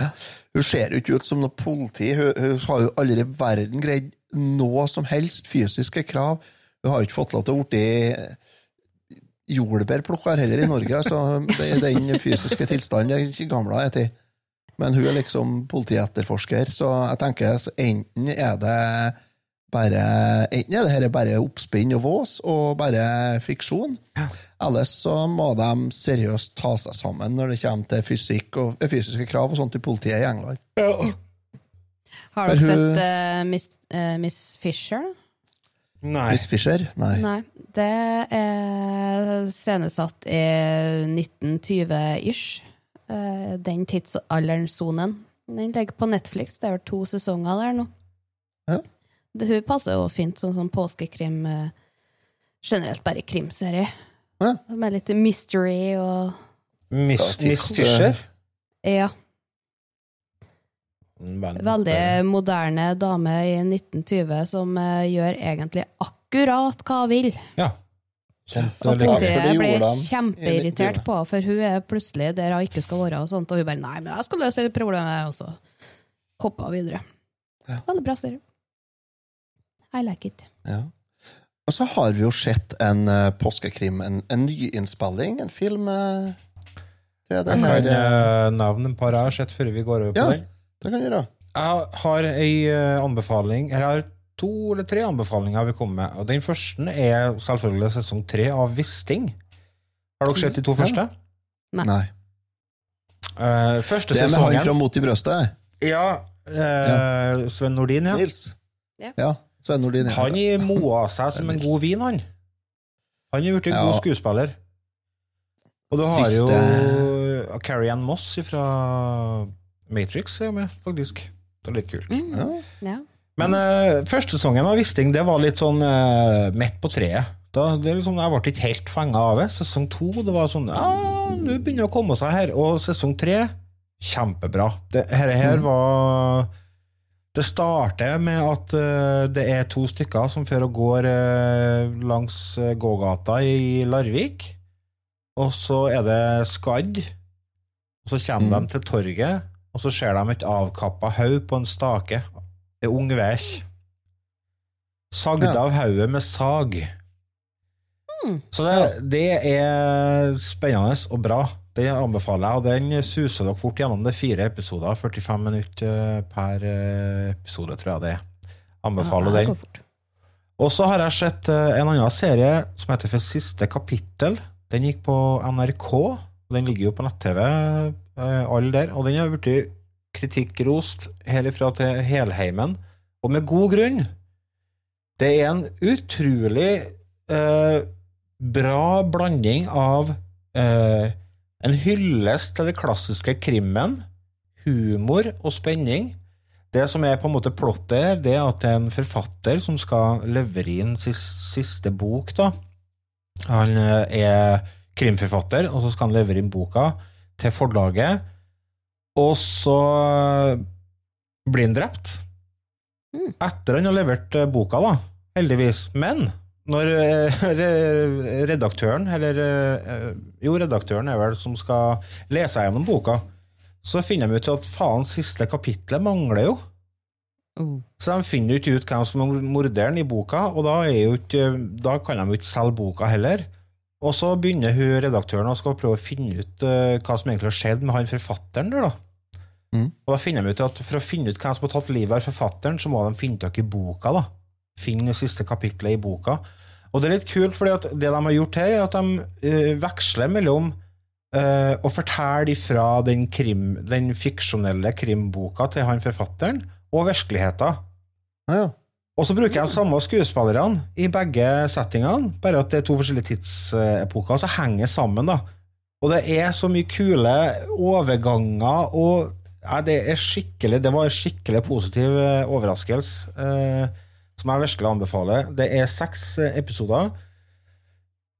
Hun ser jo ikke ut som noe politi. Hun, hun har jo aldri i verden greid noe som helst fysiske krav. Har ikke fått lov til å bli jordbærplukker heller i Norge. Altså, det er den fysiske tilstanden er ikke gamla er til. Men hun er liksom politietterforsker, så jeg tenker så enten er det bare Enten er det her bare oppspinn og vås og bare fiksjon, ellers så må de seriøst ta seg sammen når det kommer til fysikk og eh, fysiske krav og sånt i politiet i England. Har Men dere sett uh, Miss, uh, Miss Fisher? Nei. Miss Fisher? Nei. Nei. Det er scenesatt i 1920-ish. Eh, Den tidsalderen-sonen. Den ligger på Netflix. Det er vel to sesonger der nå. Ja. Det, hun passer jo fint som sånn påskekrim. eh, Generelt bare krimserie. Ja. Med litt mystery og Miss, Miss Fisher. Ja. Veldig moderne dame i 1920 som eh, gjør egentlig akkurat hva hun vil. Ja. Sånt Og politiet i kjempeirritert på henne, for hun er plutselig der hun ikke skal være, og sånt, og hun bare 'nei, men jeg skal løse det problemet', og så hopper hun videre. Ja. Veldig bra serie. I like it. Ja. Og så har vi jo sett en uh, påskekrim, en, en nyinnspilling, en film Uh, Jeg kan uh, nevne en par jeg har sett før vi går over på Ja. den. Det kan du gjøre. Jeg har ei eh, anbefaling Jeg har to eller tre anbefalinger jeg vil komme med. Og Den første er selvfølgelig sesong tre av Wisting. Har dere sett de to første? Nei. Nei. Uh, første Det er med han fra Mot i brøstet. Ja, eh, Sven Nordin, ja. Nils. Ja. Ja. Sven Nordin. ja. Han moa seg som en god vin, han. Han er blitt en Ja. god skuespiller. Og du har Siste- jo Carrie Ann Moss fra Matrix er med, faktisk. Det er litt kult. Mm. Ja. Ja. Men uh, første sesongen av Wisting det var litt sånn uh, midt på treet. Da, det er liksom, jeg ble ikke helt fenga av det. Sesong to det var sånn Ja, nå begynner det å komme seg her. Og sesong tre kjempebra. Det her, her var Det starter med at uh, det er to stykker som fører og går uh, langs gågata i Larvik. Og så er det skadd. Og så kommer Mm. de til torget, og så ser de et avkappa haug på en stake. En ung vekk. Sagd Ja. av hodet med sag. Mm. Så det, det er spennende og bra. Det anbefaler jeg, og den suser dere fort gjennom. Det er fire episoder, 45 minutter per eh, episode, tror jeg det er. Anbefaler Ja, den. Og så har jeg sett eh, en annen serie som heter For siste kapittel. Den gikk på NRK. Den ligger jo på nett-TV, eh, alle der. Og den har blitt kritikkrost herifra til helheimen, og med god grunn. Det er en utrolig eh, bra blanding av eh, en hyllest til det klassiske krimmen, humor og spenning. Det som er på en måte plottet her, det er at det er en forfatter som skal levere inn siste, siste bok, da. Han eh, er krimforfatter, og så skal han levere inn boka til forlaget, og så blir han drept. Mm. Etter han har levert eh, boka, da, heldigvis. Men når eh, redaktøren, eller eh, Jo, redaktøren er vel som skal lese gjennom boka, så finner de ut at faen, siste kapitlet mangler jo. Oh. Så de finner ikke ut hvem som er morderen i boka, og da, er ikke, da kan de jo ikke selge boka heller. Og så begynner hun redaktøren å skal prøve å finne ut eh, hva som egentlig har skjedd med han forfatteren der, da. Mm. Og da finner de ut at for å finne ut hvem som har tatt livet av forfatteren, så må de finne tak i boka, da. Finne det siste kapitlet i boka. Og det er litt kult, for det de har gjort her, er at de uh, veksler mellom eh, å fortelle ifra den, krim, den fiksjonelle krimboka til han forfatteren, og virkeligheten. Ja, ja. Og så bruker de samme skuespillerne i begge settingene, bare at det er to forskjellige tidsepoker, og så henger sammen, da. Og det er så mye kule overganger, og ja, det er skikkelig Det var en skikkelig positiv eh, overraskelse, eh, som jeg virkelig anbefaler. Det er seks eh, episoder.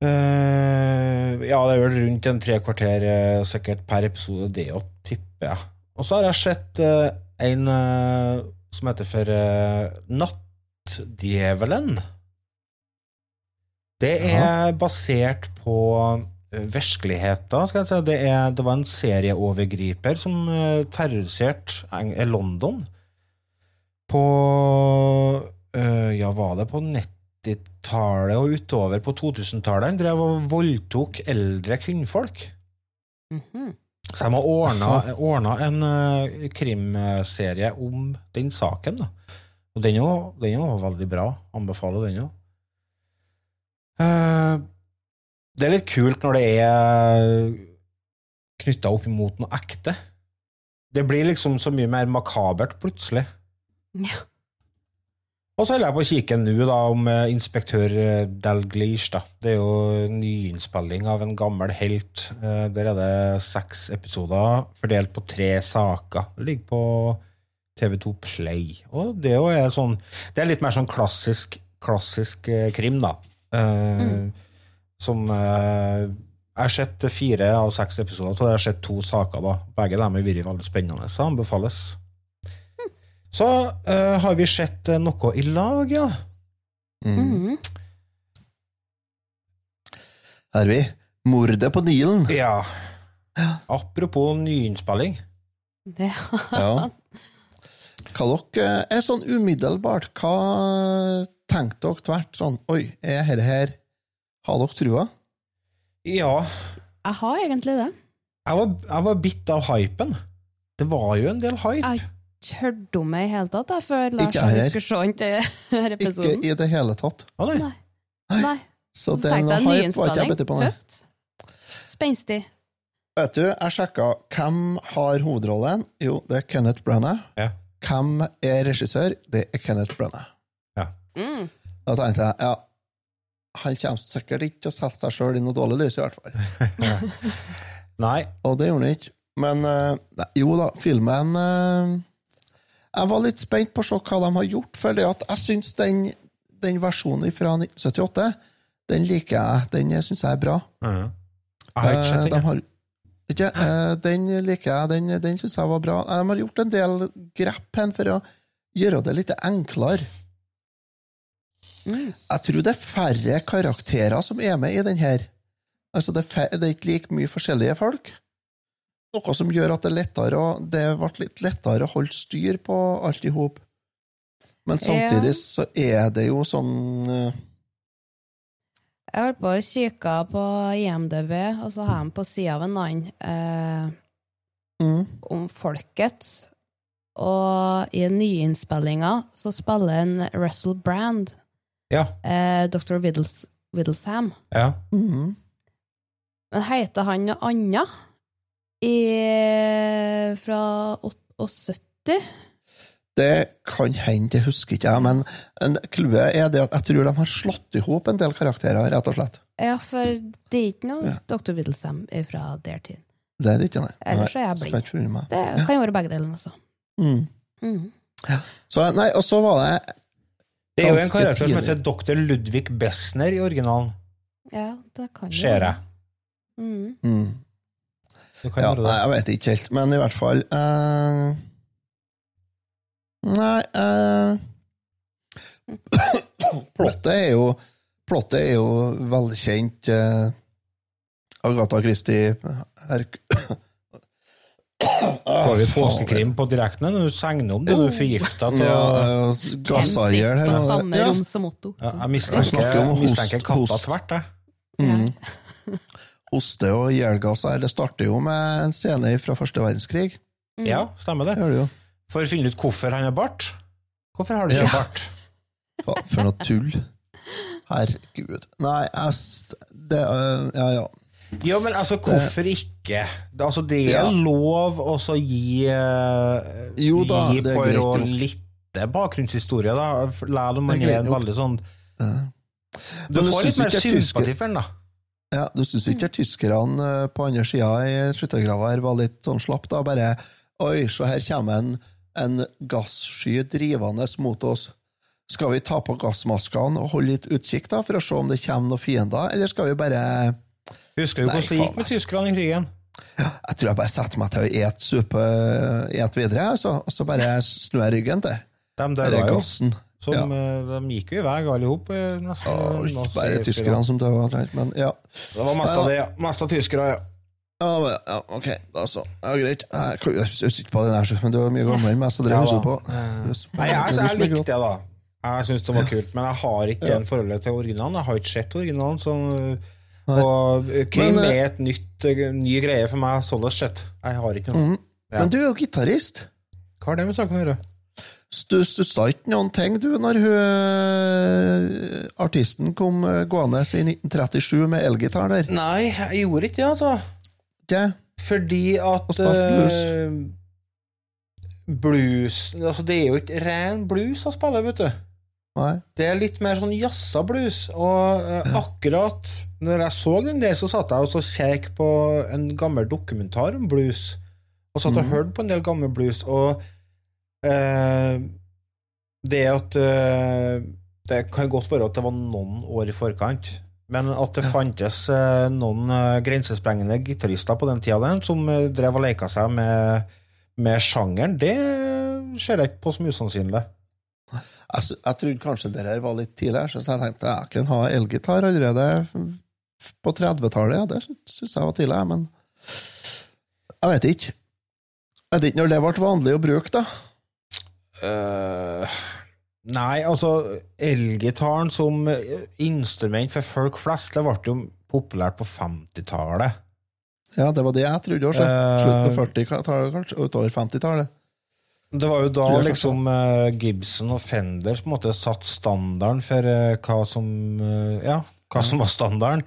Eh, ja, det er vel rundt en tre kvarter eh, sikkert per episode, det å tippe Ja. Og så har jeg sett eh, en som heter for eh, Nattdjevelen. Det er basert på verskeligheter, skal jeg si. Det, er, det var en serieovergriper som eh, terroriserte eh, London på eh, Ja, var det på 90-tallet og utover på 2000-tallet? Han drev og voldtok eldre kvinnfolk. Mhm. Så de har ordna, en eh, krimserie om den saken. Da. Og den også veldig bra. Anbefaler den òg. det er litt kult når det er knytta opp imot noe ekte. Det blir liksom så mye mer makabert plutselig. Ja. Og så holder jeg på å kikke nå da om eh, inspektør eh, Dalglish. da. Det er jo en nyinnspilling av en gammel helt. Eh, Der er det seks episoder fordelt på tre saker. Det ligger på TV2 Play. Og det er jo sånn Det er litt mer sånn klassisk, klassisk eh, krim, da. Eh, Som eh, Jeg har sett fire av seks episoder, så jeg har sett to saker. da. Begge dem har vært veldig spennende, så anbefales. Så eh, har vi sett eh, noe i lag, ja. Mm. Mhm. Her er vi. Mordet på Nilen. Ja. Apropos nyinnspilling. Det, Ja. (laughs) Hva dere er sånn umiddelbart, hva tenkte dere tvert sånn Oi, er dette her Har dere trua? Ja, jeg har egentlig det. jeg var, jeg var bitt av hypen. Det var jo en del hype. Jeg hørte om det i hele tatt, jeg, før Lars Ikke jeg skulle se den til denne Ikke i det hele tatt. Ah, nei. Nei. Nei. Så det den hype var ikke jeg bitt på. Nei. Tøft. Spenstig. Vet du, jeg sjekka hvem har hovedrollen. Jo, det er Kenneth Branagh. Ja. Hvem er regissør? Det er Kenneth Branagh. Mm. Da tenkte jeg ja, han kommer sikkert ikke til å sette seg sjøl i noe dårlig lys, i hvert fall. (laughs) Nei. Og det gjorde han ikke. Men eh, nei, jo da, filmen eh, Jeg var litt spent på å se hva de har gjort, for det at jeg syns den, den versjonen fra 1978, den liker jeg. Den syns jeg er bra. Mm. Jeg har ikke Eh, sett de den. Ikke, eh, den liker jeg. Den, den syns jeg var bra. De har gjort en del grep her for å gjøre det litt enklere. Mm. Jeg tror det er færre karakterer som er med i den her. Altså, det det er ikke like mye forskjellige folk. Noe som gjør at det er lettere det ble litt lettere å holde styr på alt i hop. Men samtidig så er det jo sånn eh, Jeg holdt på å kikke på IMDb, og så har de på sida av en annen eh, mm, om folket. Og i nyinnspillinga så spiller en Russell Brand, Ja. eh, Dr. Whittles, Whittlesham. ja. mm. Men heter han noe annet i, fra 78? Det kan hende, det husker ikke jeg, men en- clouet er det at jeg tror de har slått i hop en del karakterer, rett og slett. Ja, for det er ikke noe Ja. Dr. Whittlestam fra der tid. Det er det ikke, nei. Ellers er jeg meg. Det kan jo være begge delene også. Mm. Mm. Så, nei, og så var det Det er jo en karakter som heter dr. Ludvig Bessner i originalen. Ja, det kan jo Ser jeg. Mm. mm. Ja, nei, jeg vet ikke helt, men i hvert fall eh, Nei eh, (coughs) Plottet er jo Plottet er jo velkjent. Eh, Agatha Christie Herk... Får vi (coughs) påskekrim på direkten når du segner om det? Du er forgifta av Ja, gasseier her. samme Ja. rom som Otto? ja, Jeg mistenker, katta tvert, jeg. Mm. (laughs) Hoste og ihjelgass her. Det starter jo med en scene fra første verdenskrig. Mm. Ja, stemmer det. Det gjør det jo. For å finne ut hvorfor han har bart. Hvorfor har du ikke Ja. bart? (laughs) Faen, For noe tull. Herregud. Nei, jeg det, øh, Ja, ja. Ja, men altså, hvorfor ikke? Altså, det er Ja. lov å gi, uh, Jo da, gi nok. litt bakgrunnshistorie, da. Læl om man Det er en veldig sånn ja. Du får litt mer sympati for den, da. Ja, Du syns ikke tyskerne øh, på andre sida i skyttergrava her var litt sånn slapp, da? Bare Oi, se her kommer en, en gassky drivende mot oss. Skal vi ta på gassmaskene og holde litt utkikk da, for å se om det kommer noen fiender, eller skal vi bare Husker du hvordan det gikk med tyskerne i krigen? Jeg tror jeg bare setter meg til å ete suppe et videre, så, og så bare snur jeg ryggen til. De der er jo. gassen. Som, Ja. eh, De gikk jo i vei, alle sammen. eh, Ja, bare tyskerne som døde, men ja. Det var mest av det, ja. Mest av tyskere, ja. Ja, ja, ok, da så. Ja, greit. Jeg husker ikke på det der, men du var mye gamlere enn meg, så drev Ja, på. Nei, jeg, jeg likte det, da. Jeg syns det var kult, men jeg har ikke en forholdet til originalen. Jeg har ikke sett originalen, så Og Krim eh, er et nytt, eh, ny greie for meg, sånn sett. Jeg har ikke noe. Ja. Men du er jo gitarist. Hva har det med saken å gjøre? Stussa ikke noen ting, du, når hun, artisten kom eh, gående i 1937 med elgitar der? Nei, jeg gjorde ikke det, altså. Ikke? Fordi at blues. eh, blues Altså, det er jo ikke ren blues han spiller, vet du. Nei. Det er litt mer sånn jazza blues. Og eh, akkurat når jeg så den der, så satt jeg og så kjekk på en gammel dokumentar om blues. Og satt og hørte på en del gammel blues. Og uh, det at Det kan godt være at det var noen år i forkant. Men at det fantes eh, noen eh, grensesprengende gitarister på den tida som eh, drev og leika seg med, med sjangeren, det ser jeg ikke på som usannsynlig. Jeg, jeg trodde kanskje det her var litt tidligere, så jeg tenkte jeg kan ha elgitar allerede på 30-tallet. Ja, det syns jeg var tidlig, men jeg vet ikke. Jeg vet ikke når det ble vanlig å bruke, da. Eh, nei, altså Elgitaren som eh, instrument for folk flest, det ble jo populært på 50-tallet. Ja, det var det jeg trodde. Eh, Slutten av 40-tallet, kanskje, og utover 50-tallet. Det var jo da liksom eh, Gibson og Fender på en måte satt standarden for eh, hva som eh, Ja, hva som var standarden.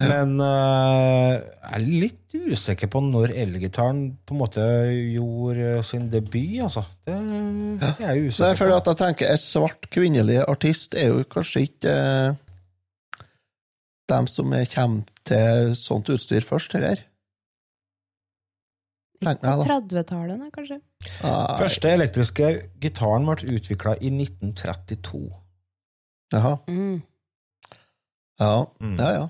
Men eh, jeg er litt usikker på når elgitaren på en måte gjorde sin debut, altså. Det, det er jeg Det er usikker fordi på. at jeg tenker En svart kvinnelig artist er jo kanskje ikke uh, dem som er- kommer til sånt utstyr først, heller. Tenk På meg, da. 30-tallet, kanskje. Nei. Første elektriske gitaren ble utvikla i 1932. Jaha. Mm. Ja, Mm. ja, ja.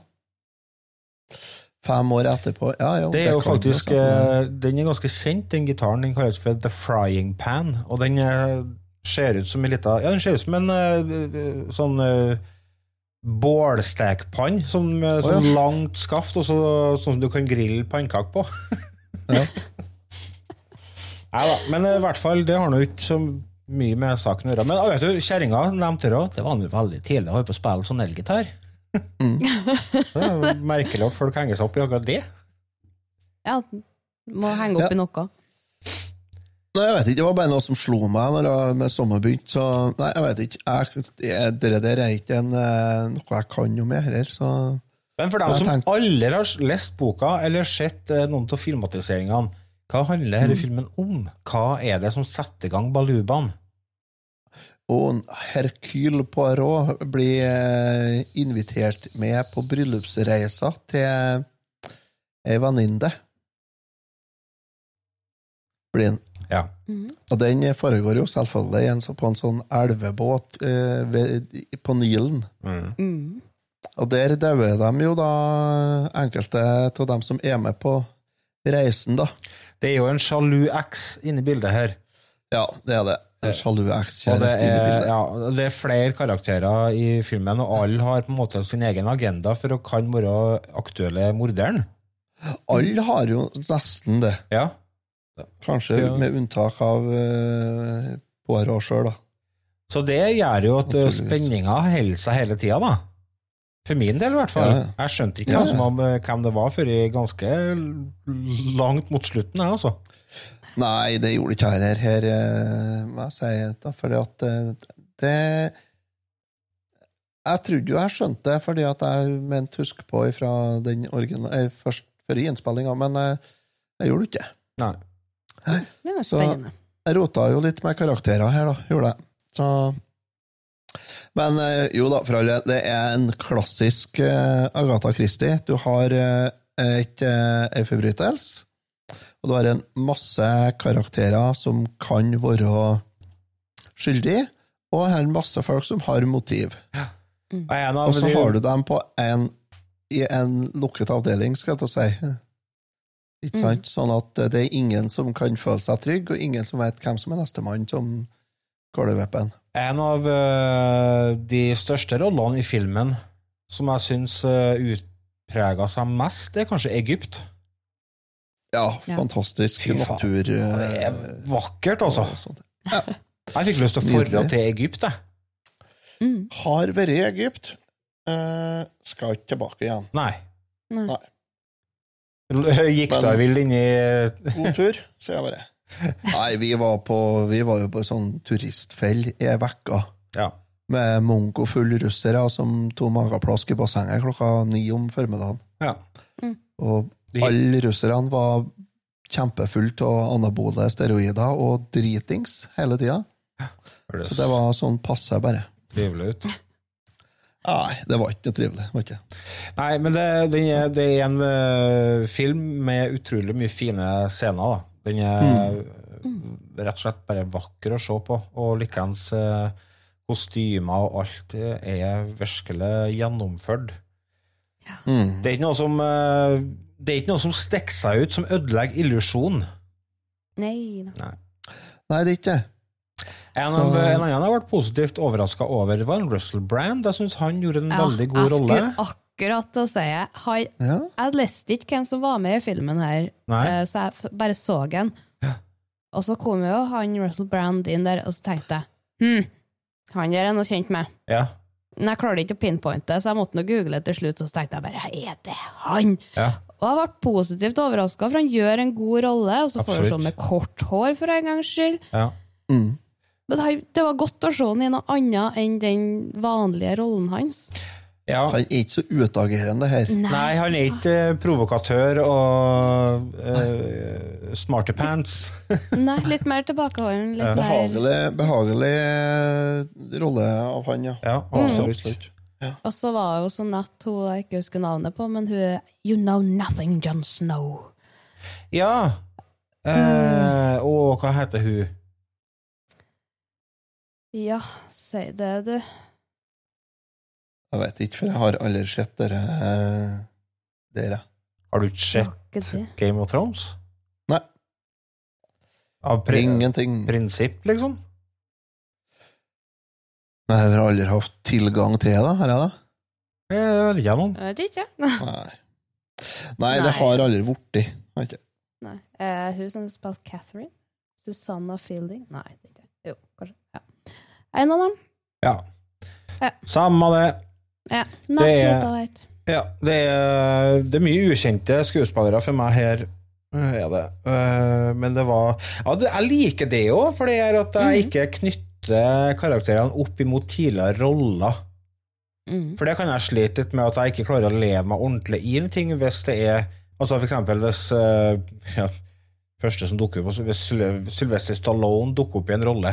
Fem år etterpå. Ja, jo, Det er jo faktisk stemme. eh, Den er ganske kjent, den gitaren. Den kalles for The Frying Pan. Og den eh, ser ut som en lita Ja, den ser ut som en eh, sånn bålstekpann. Sånn, med sånn sånn ja. langt skaft, og så, sånn som du kan grille pannekaker på. (laughs) Ja. Nei da. Men i hvert fall, det har nå ikke så mye med saken å gjøre. Men ah, vet du, kjerringa nevnte det òg. Det var veldig tidlig å holde på å spille sånn elgitar. Mm. det er merkelig at folk henger seg opp i akkurat det. Ja, må henge opp Ja. i noe. Nei, jeg vet ikke, det var bare noe som slo meg når jeg med sommer begynte, så Nei, jeg vet ikke. Jeg, det, det der er ikke en, eh, noe jeg kan noe med heller, så Men for dem som tenkt... aldri har lest boka eller sett eh, noen av filmatiseringene, hva handler denne filmen om? Hva er det som setter i gang balubaen? Og Hercule Poirot blir eh, invitert med på bryllupsreisa til ei venninne. Blir han. Ja. Og den foregår jo selvfølgelig på en sånn elvebåt eh, ved, på Nilen. Mm. Og der dauer de jo da enkelte av dem som er med på reisen, da. Det er jo en sjalu eks inne i bildet her. Ja, det er det. En sjalu Og det ekskjæreste i bildet. ja, det er flere karakterer i filmen, og alle har på en måte sin egen agenda for å kan være aktuelle morderen. Alle har jo nesten det. Ja. Kanskje Ja. med unntak av uh, Poirot sjøl, da. Så det gjør jo at eh, spenninga holder seg hele tida, da. For min del, i hvert fall. Ja. Jeg skjønte ikke Ja, ja. hvem det var før i ganske langt mot slutten, jeg, altså. Nei, det gjorde ikke jeg her, her, eh, må jeg si. Da, fordi at eh, det Jeg trodde jo jeg skjønte det, fordi at jeg mente husk på fra den originale, eh, først før innspillinga, men jeg, jeg gjorde ikke det. Nei. Det er Så- spennende. Jeg rota jo litt med karakterer her, da. Gjorde jeg. Så Men jo da, for alle, det er en klassisk Agatha Christie. Du har eh, et, eh, forbrytelse, og du har en masse karakterer som kan være skyldige, og her er en masse folk som har motiv. Og en av Og så har du dem på en, i en lukket avdeling, skal jeg ta si. Ikke sant? Sånn at det er ingen som kan føle seg trygg, og ingen som vet hvem som er nestemann som Gårdvepen. En av uh, de største rollene i filmen som jeg syns uh, utprega seg mest, det er kanskje Egypt. Ja, Ja. fantastisk ja. natur. Det eh, er vakkert, altså. Ja. Jeg fikk lyst til å forre til Egypt, jeg. Mm. Har vært i Egypt. Uh, skal ikke tilbake igjen. Nei. Nei. Nei. Gikk da vill inn i (laughs) God tur, sier jeg bare. Nei, vi var, på, vi var jo på en sånn turistfell i ei uke Ja. med mongofulle russere som tok mageplask i bassenget klokka ni om formiddagen. ja. Og De- alle russerne var kjempefullt av anabole steroider og dritings hele tida. Så det var sånn passe, bare. trivelig ut. Nei, det var ikke noe trivelig. Nei, men det, det, er, det er en eh, film med utrolig mye fine scener. Da. Den er rett og slett bare vakker å se på, og likeens uh, kostymer og alt er virkelig gjennomført. Mm. Det er ikke noe som eh, det er ikke noe som stikker seg ut, som ødelegger illusjonen. Nei da. Nei, det er ikke det. En, Så- av, en annen jeg vært positivt overraska over, var en Russell Brand. Jeg syns han gjorde en Ja, veldig god rolle. Jeg skulle akkurat til å si han, Ja. Jeg leste ikke hvem som var med i filmen her, Nei. eh, så jeg bare så den. Og så kom jo han Russell Brand inn der, og så tenkte jeg hm, han der er noe kjent med. Ja, Men jeg klarte ikke å pinpointe, så jeg måtte nå google til slutt, og så tenkte jeg bare er det han? Og jeg ble positivt overraska, for han gjør en god rolle, og så får du sånn med kort hår for en gangs skyld. ja. Mm. Men det var godt å se han i noe annet enn den vanlige rollen hans. ja. Han er ikke så utagerende her. Nei, han er ikke eh, provokatør og uh, smarty pants. (laughs) Nei, litt mer tilbakeholden. Litt mer Behagelig, behagelig eh, rolle av han, ja. Ja, absolutt. Og så var jo sånn at hun jeg ikke husker navnet på, men hun er You Know Nothing, John Snow. Ja. Eh, og hva heter hun? Ja, si det, du. Jeg vet ikke, for jeg har aldri sett dere eh, dere. Har du ikke sett Ikke. Game of Thrones? Nei. Av pri Ingenting. prinsipp, liksom? Men jeg har aldri hatt tilgang til det, har jeg det? Eh, Det vet ikke jeg. Jeg vet ikke. Nei. Nei, det har aldri blitt. Har. Nei. Eh, hun som spilte Catherine? Susanna Fielding? Nei, det er ikke Jo, kanskje. Ja. En av dem. Ja. Ja. Samme det. Ja. Det er-. Ja, det er, det er mye ukjente skuespillere for meg her. Er det. Øh, Men det var ja, det, Jeg liker det òg, for det er at jeg ikke knytter karakterene opp imot tidligere roller. Mm. For det kan jeg slite litt med, at jeg ikke klarer å leve meg ordentlig i en ting hvis det er Altså for eksempel hvis øh, ja, Første som dukker opp, altså hvis Sylvester Stallone dukker opp i en rolle.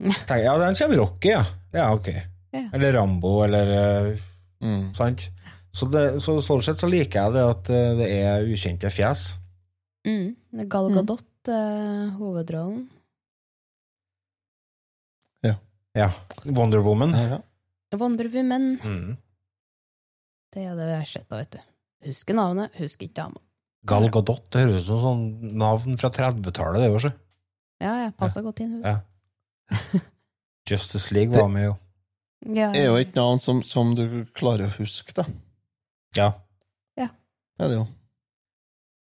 tenker jeg, Ja, den kommer Rocky, ja. Ja, ok. Ja. Eller Rambo, eller øh, Mm. Sant? Så, det, så sånn sett så liker jeg det at eh, det er ukjente fjes. Mm. Det Gal Gadot, eh, hovedrollen. Ja. Wonder Woman. Ja, ja. Wonder Woman. Mm. Det er det vi har sett, da, vet du. Husker navnet, husker ikke dama. Gal Gadot, det høres ut som sånn navn fra 30-tallet, det også. Ja, ja, passer godt inn, hun. Ja. (laughs) Justice League var med, jo. Ja, Det er jo ikke navn som, som du klarer å huske, da. Ja. Det er det jo.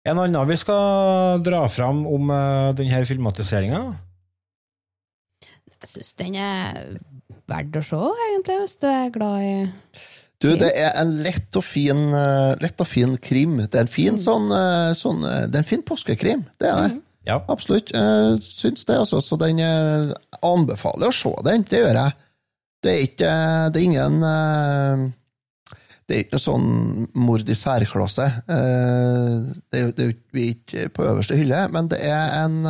En annen vi skal dra fram om uh, denne filmatiseringa. Jeg syns den er verdt å se, egentlig, hvis du er glad i Du, det er en lett og fin, eh, lett og fin krim. Det er en fin sånn, eh, sånn eh, Det er en fin påskekrim, det er det. Ja. Absolutt. Uh, syns det, altså. Så den uh, anbefaler å se den. Det gjør jeg. Det er ikke Det er ingen Det er ikke noe sånn mord i særklasse. Eh, Det er det er vi er ikke på øverste hylle, men det er en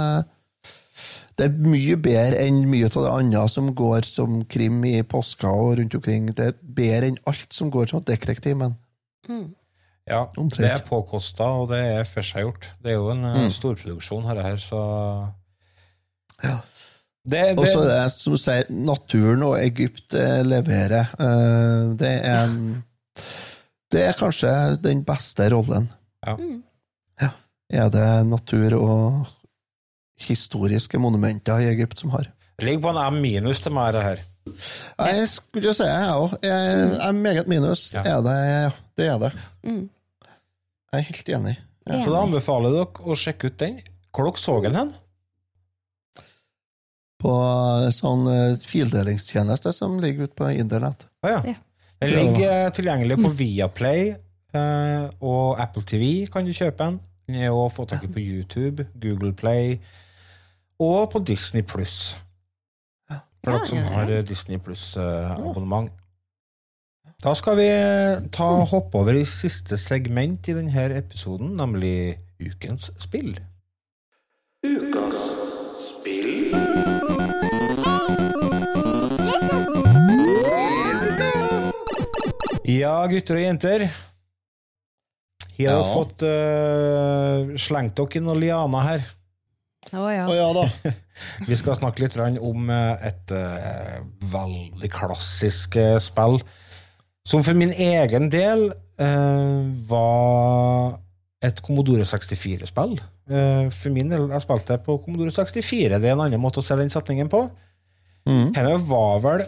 Det er mye bedre enn mye av det andre som går som krim i påska og rundt omkring. Det er bedre enn alt som går som detektiv, men mm. ja. Omtrent. Det er påkosta, og det er forseggjort. Det er jo en eh, Mm. storproduksjon, dette her, så Ja. Det, Og så er det, som du sier, naturen og Egypt eh, leverer. Eh, Det er en Det er kanskje den beste rollen. Ja. Mm. Er det natur og historiske monumenter i Egypt som har? Det ligger på en M minus til meg, det her. Jeg skulle si jeg òg. Jeg er meget minus. Ja. Er det, ja, det er det. Mm. Jeg er helt enig. Så da anbefaler jeg dere å sjekke ut den. Hvor dere så den hen? På sånn eh, fildelingstjeneste som ligger ute på internett. Ah, ja. Ja. Den ligger eh, tilgjengelig på Viaplay eh, og Apple TV kan du kjøpe den. Den er å få tak i på YouTube, Google Play og på Disney Pluss. For dere som har eh, Disney Pluss-abonnement. Da skal vi ta hoppe over i siste segment i denne episoden, nemlig ukens spill. Ukas spill. Ja, gutter og jenter. Har dere Ja. fått uh, slengt dere i noen lianer her? Å ja. Oh, ja da. (laughs) Vi skal snakke litt om eh, et eh, veldig klassisk eh, spill, som for min egen del eh, var et Commodore 64-spill. Eh, for min del, jeg spilte det på Commodore 64. Det er en annen måte å se den setningen på. Mm. Denne var vel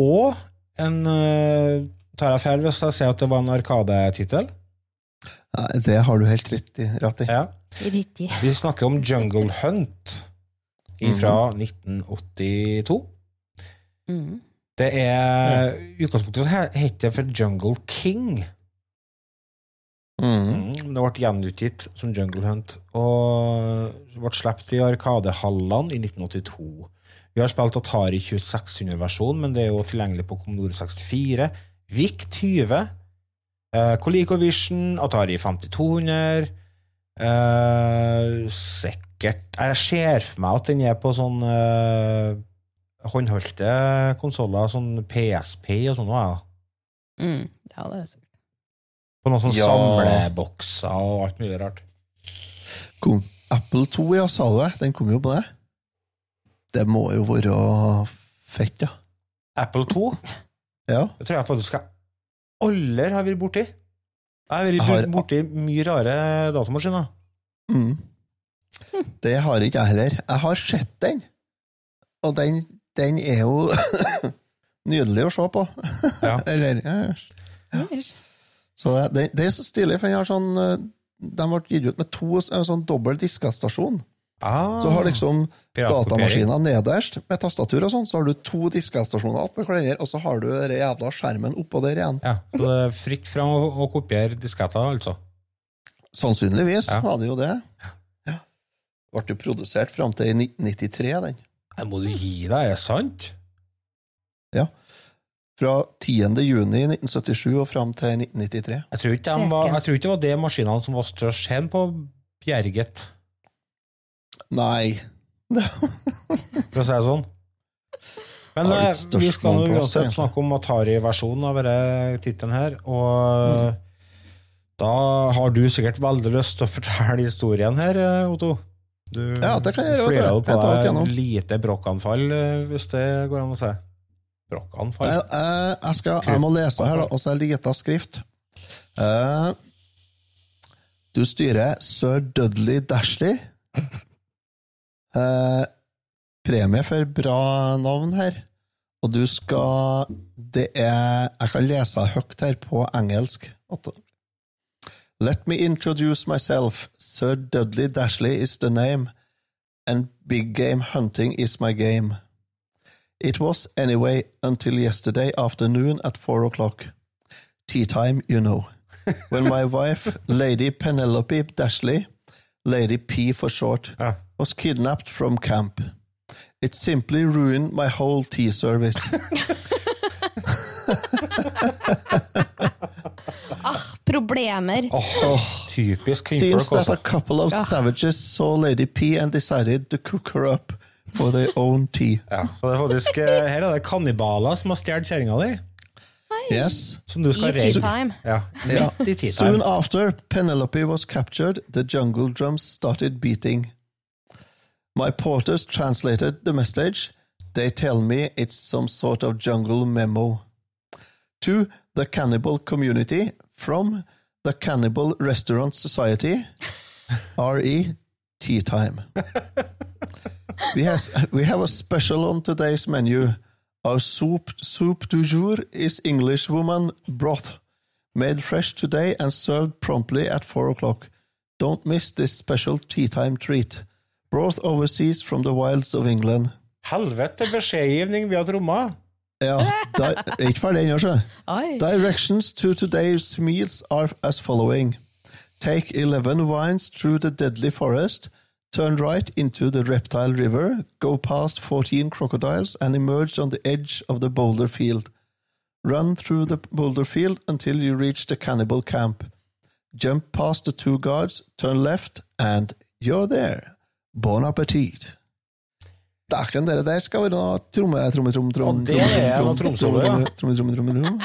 òg en Tar jeg feil hvis jeg sier at det var en Arkadetittel? Det har du helt rett i. Rett i. Ja. Riktig. Vi snakker om Jungle Hunt fra 1982. Mm. Det er utgangspunktet så he- for Jungle King. Mm. Mm, Det ble gjenutgitt som Jungle Hunt og ble sluppet i Arkadehallene i 1982. Vi har spilt Atari 2600-versjon, men det er jo tilgjengelig på Commodore 64. VIC 20, eh, ColecoVision, Atari 5200 uh, Sikkert Jeg ser for meg at den er på sånn uh, håndholdte konsoller, sånn PSP og sånn. Ja. Mm. det hadde jeg sikkert. På noen sånne Ja. samlebokser og alt mulig rart. Kom. Apple 2, ja, sa du det? Den kom jo på det. Det må jo være fett, ja. Apple 2 Ja. det tror jeg faktisk jeg aldri har vært borti. Jeg har vært har- borti mye rare datamaskiner. Mm. Det har ikke jeg heller. Jeg har sett den, og den, den er jo (laughs) nydelig å se på. Ja. (laughs) Eller ja. Så det, det, er så stilig, for den har sånn eh, De ble gitt ut med to en sånn dobbel diskestasjon. Ah, Så har liksom datamaskina nederst med tastatur og sånn, så har du to diskestasjoner opp med hverandre, og så har du den jævla skjermen oppå der igjen. Ja, så det er fritt fram å, å kopiere disketter, altså. Sannsynligvis Ja. var det jo det. Ja. Ble jo produsert fram til 1993, den. Det må du gi deg, er det sant? Ja. Fra 10. juni 1977 og fram til 1993. Jeg tror ikke, de var, jeg tror ikke det var de maskinene som var størst hen på Bjerget, Nei. (laughs) for å si det sånn. Men Har eh, vi skal nå uansett snakke om Atari-versjonen av denne tittelen her, og da har du sikkert veldig lyst til å fortelle historien her, eh, Otto. Du Ja, det kan jeg gjøre, du. flirer jo på deg lite brokkanfall, eh, hvis det går an å si. Brokkanfall? Jeg, jeg, jeg, skal, jeg må lese her, da, og så er det lita skrift. Uh, du styrer sir Dudley Dashley. Eh, premie for bra navn her. Og du skal Det er Jeg kan lese høyt her på engelsk. Let me introduce myself. Sir Dudley Dashley is the name, and big game hunting is my game. It was anyway until yesterday afternoon at four o'clock. Tea time, you know. (laughs) When my wife, Lady Penelope Dashley, Lady P for short, Ja. Was kidnapped from camp. It simply ruined my whole tea service. (laughs) (laughs) Problemer. Typisk Seems kvinnfolk, that a altså. couple of savages saw Lady P and decided to cook her up for their own tea. Ja, så det er faktisk, eh, her er det kannibaler som har stjålet kjerringa di, Yes. som du skal redde. time. Ja, Yeah. Soon after Penelope was captured, the jungle drums started beating. My porters translated the message. They tell me it's some sort of jungle memo. To the cannibal community from the Cannibal Restaurant Society, (laughs) RE Tea Time. we, has, we have a special on today's menu. Our soup, soup du jour is English woman broth, made fresh today and served promptly at four o'clock. Don't miss this special tea time treat. Broth overseas from the wilds of England. Helvete beskjedgivning via tromma. Ja, di er ikke ferdig ennå, sjø. (laughs) Directions to today's meals are as following. Take 11 wines through the deadly forest, turn right into the reptile river, go past 14 crocodiles and emerge on the edge of the boulder field. Run through the boulder field until you reach the cannibal camp. Jump past the two guards, turn left, and you're there. Bon appétit. Dæken, dere der skal være noe tromme, tromme, tromme, tromme, det er. Tromme, tromme, tromme, tromme.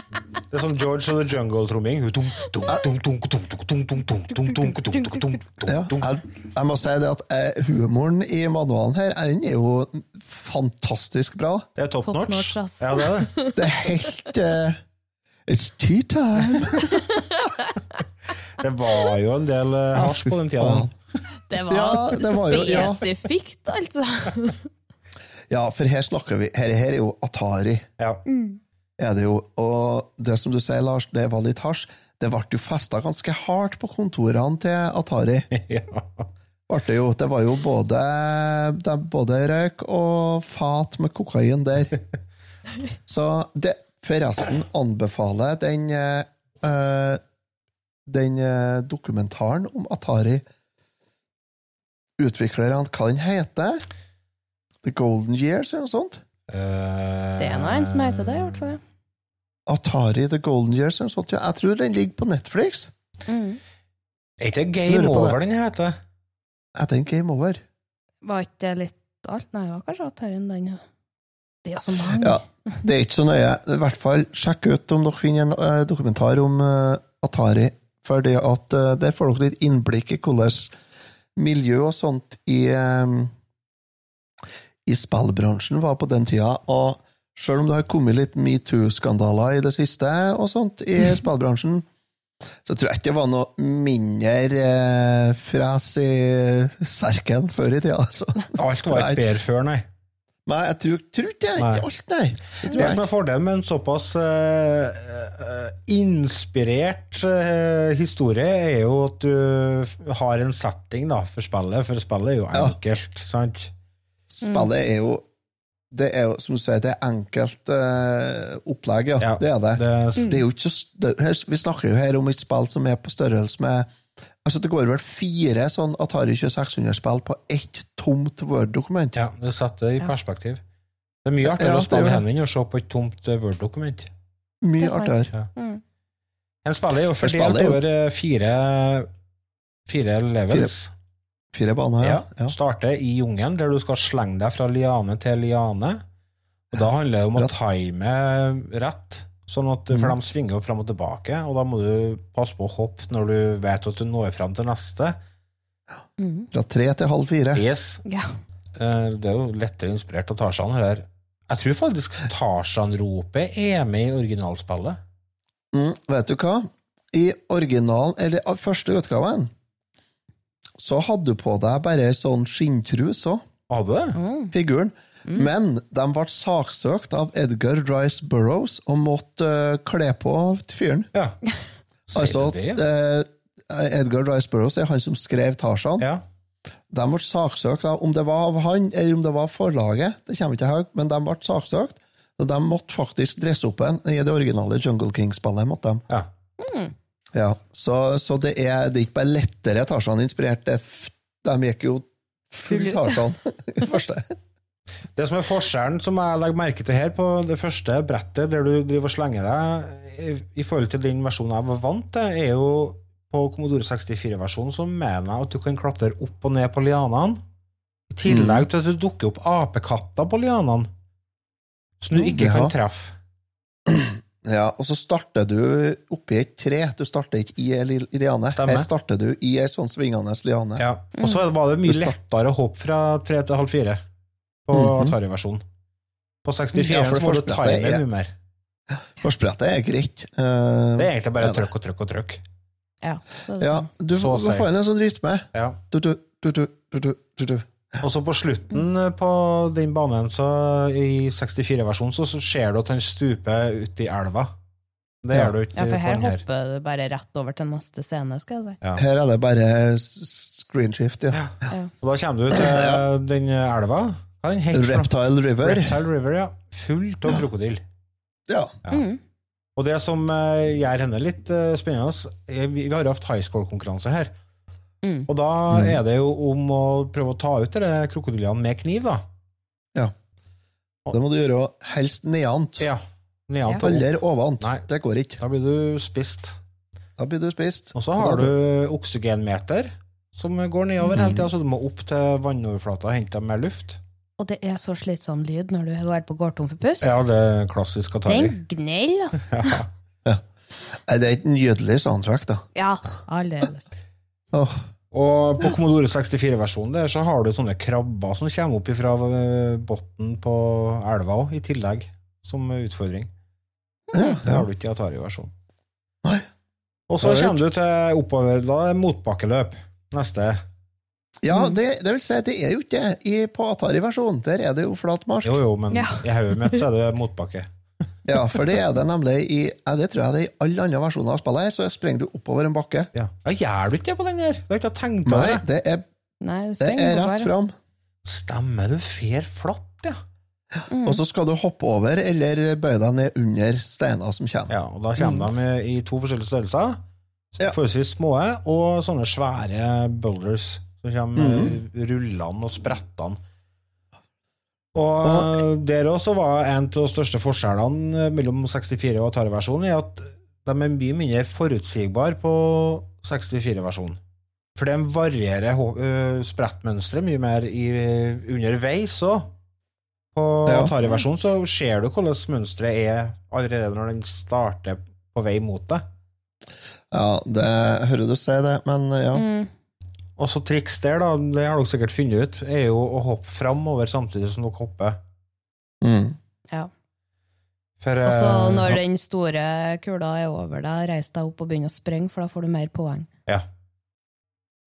Det er som George og the Jungle-tromming. Jeg, må si det at humoren i manualen her, er jo fantastisk bra. Det er top notch. Ja, det er det. Det er helt It's tea time! det var jo en del eh, hasj på den tida. Det var, Ja, det var jo- ja. spesifikt, altså. Ja, for her snakker vi Her, her er jo Atari. Ja. Er det jo, og det som du sier, Lars, det var litt hasj. Det ble jo festa ganske hardt på kontorene til Atari. (laughs) ja. Det, jo, det var jo både, det både røyk og fat med kokain der. (laughs) Så det forresten anbefaler den eh, den eh, dokumentaren om Atari Utviklerne, hva den heter? The Golden Years, eller noe sånt? Det er nå en som heter det, i hvert fall. Atari The Golden Years, eller noe sånt. Ja, jeg tror den ligger på Netflix. Mm. Er ikke Game. Over den heter? Er den Game Over? Var ikke det litt alt? Nei, det var kanskje Atari den, ja. Det er så mange. Ja, det er ikke så nøye. I hvert fall sjekk ut om dere finner en eh, dokumentar om eh, Atari, fordi at eh, der får dere litt innblikk i hvordan miljø og sånt i, eh, i spillbransjen var på den tida. Og selv om det har kommet litt metoo-skandaler i det siste og sånt i (laughs) spillbransjen, så tror jeg ikke det var noe mindre eh, fres i serken før i tida. Altså. Alt var ikke bedre før, nei. Nei, jeg tror, tror ikke. Nei. Ikke alt, nei. Det Det jeg som er fordelen med en såpass uh, inspirert uh, historie, er jo at du har en setting da, for spillet, for spillet er jo Ja. enkelt, sant? Spillet er jo Det er jo, som du sier, det er enkelt uh, opplegg, ja. Ja, Det er det. det- Det er jo ikke her, Vi snakker jo her om et spill som er på størrelse med Altså, det går vel fire sånn Atari 2600-spill på ett tomt Word-dokument. Ja, du setter det i perspektiv. Det er mye artigere ja, å spille henne enn å se på et tomt eh, Word-dokument. Mye artigere. Ja. Mm. En spiller er jo For fordelt er over eh, fire, fire levels. Fire baner, ja. Ja. Starter i jungelen, der du skal slenge deg fra liane til liane. Og Da handler det om å time rett, sånn at, for de svinger jo fram og tilbake. Og da må du passe på å hoppe når du vet at du når fram til neste. Mm. Fra tre til halv fire. Yes. Ja. Eh, Det er jo lettere inspirert av Tarzan her. Jeg tror faktisk Tarzan-ropet er med i originalspillet. Mm, vet du hva? I originalen, eller av første utgaven, så hadde du på deg bare sånn skinntrus òg. Hadde du det? figuren. Men de ble saksøkt av Edgar Rice Burroughs og måtte uh, kle på fyren. Ja. (laughs) Altså, eh, Edgar Rice Burroughs er han som skrev Tarzan. Ja. De ble saksøkt av om det var av han eller om det var forlaget, det kommer ikke jeg men de ble saksøkt. Så de måtte faktisk dresse opp en i det originale Jungle King-spillet. måtte de. ja. Ja, så, så det, er, det er ikke bare lettere Tarzan-inspirert, er de gikk jo full Full. Tarzan i (laughs) første. Det som er forskjellen som jeg legger merke til her, på det første brettet der du driver og slenger deg, i, forhold til den versjonen jeg var vant til, er jo på Commodore 64-versjonen så mener jeg at du kan klatre opp og ned på lianene. I tillegg til at du dukker opp apekatter på lianene, som du ikke Ja. kan treffe. (clears throat) Ja, og så starter du oppi et tre. Du starter ikke i ei liane. Stemmer. Her starter du i ei sånn svingende liane. Ja. Og så var det mye lettere å hoppe fra tre til halv fire på Mhm. Atari-versjonen. På 64 Ja, får så må du ta time det mye mer. Forsprettet er greit. Uh, Det er egentlig bare Ja, trykk og trykk og trykk. Ja, så ja, du Så du får inn en sånn rytme. Ja. Du, du, du, du, du, du, du, du. Og så på slutten eh, på den banen, så i 64-versjonen, så, så ser du at han stuper ut i elva. Det Ja. gjør du ikke Ja, for her hopper det bare rett over til neste scene, skal jeg si. Ja. Her er det bare s- screenshift, ja. Og da kommer du til den elva. Hva er den het? Reptile River. Reptile River, ja. Fullt av krokodille. Ja. Og det som eh, gjør henne litt eh, spennende er, vi, vi har hatt high score-konkurranse her. Mm. Og da er det jo om å prøve å ta ut de krokodillene med kniv, da. Ja. Det må du gjøre helst nedant. Ja. Nedant. Aldri ovant. Nei. Det går ikke. Da blir du spist. Da blir du spist. Og så har du oksygenmeter som går nedover hele tida, så du må opp til vannoverflata og hente mer luft. Og det er så slitsom lyd når du går på går tom for pust. Ja, det er klassisk Atari. Den gnell, altså. (laughs) Nei, Det er et nydelig soundtrack, da. Ja, aldeles. Oh. Og på Commodore 64-versjonen der så har du sånne krabber som kommer opp fra bunnen på elva òg, i tillegg, som utfordring. ja, Det har du ikke i Atari-versjonen. Nei. Og så kommer du til oppover, da er motbakkeløp. Neste. Ja det, det vil si, at det er jo ikke det i- på Atari-versjonen. Der er det jo flat mark. Jo, jo, men Ja. i hodet mitt så er det motbakke. Ja, for det er det nemlig i ja, Det tror jeg det er i alle andre versjoner av spillet her, så springer du oppover en bakke. Ja. ja, Gjør du ikke det på den der? Det har jeg ikke tenkt Nei, det er, Nei, det er rett fram. Stemmer, du fer flatt, ja. Og så skal du hoppe over eller bøye deg ned under steiner som kommer. Ja, og da kommer de i to forskjellige størrelser. Ja. Forholdsvis små, og sånne svære boulders som kommer rullende og sprettende. Og der også var en av de største forskjellene mellom 64 og Atari-versjonen, er at de er mye mindre forutsigbare på 64-versjonen. For de varierer øh, sprettmønsteret mye mer i, underveis òg. På Ja. Atari-versjonen så ser du hvordan mønsteret er allerede når den starter på vei mot deg. Ja, det hører du si det, men ja. Mm. Så triks der, da, det har dere sikkert funnet ut, er jo å hoppe framover samtidig som dere hopper. Mm. Ja. For Og så eh, når den store kula er over deg, reis deg opp og begynn å springe, for da får du mer poeng. ja.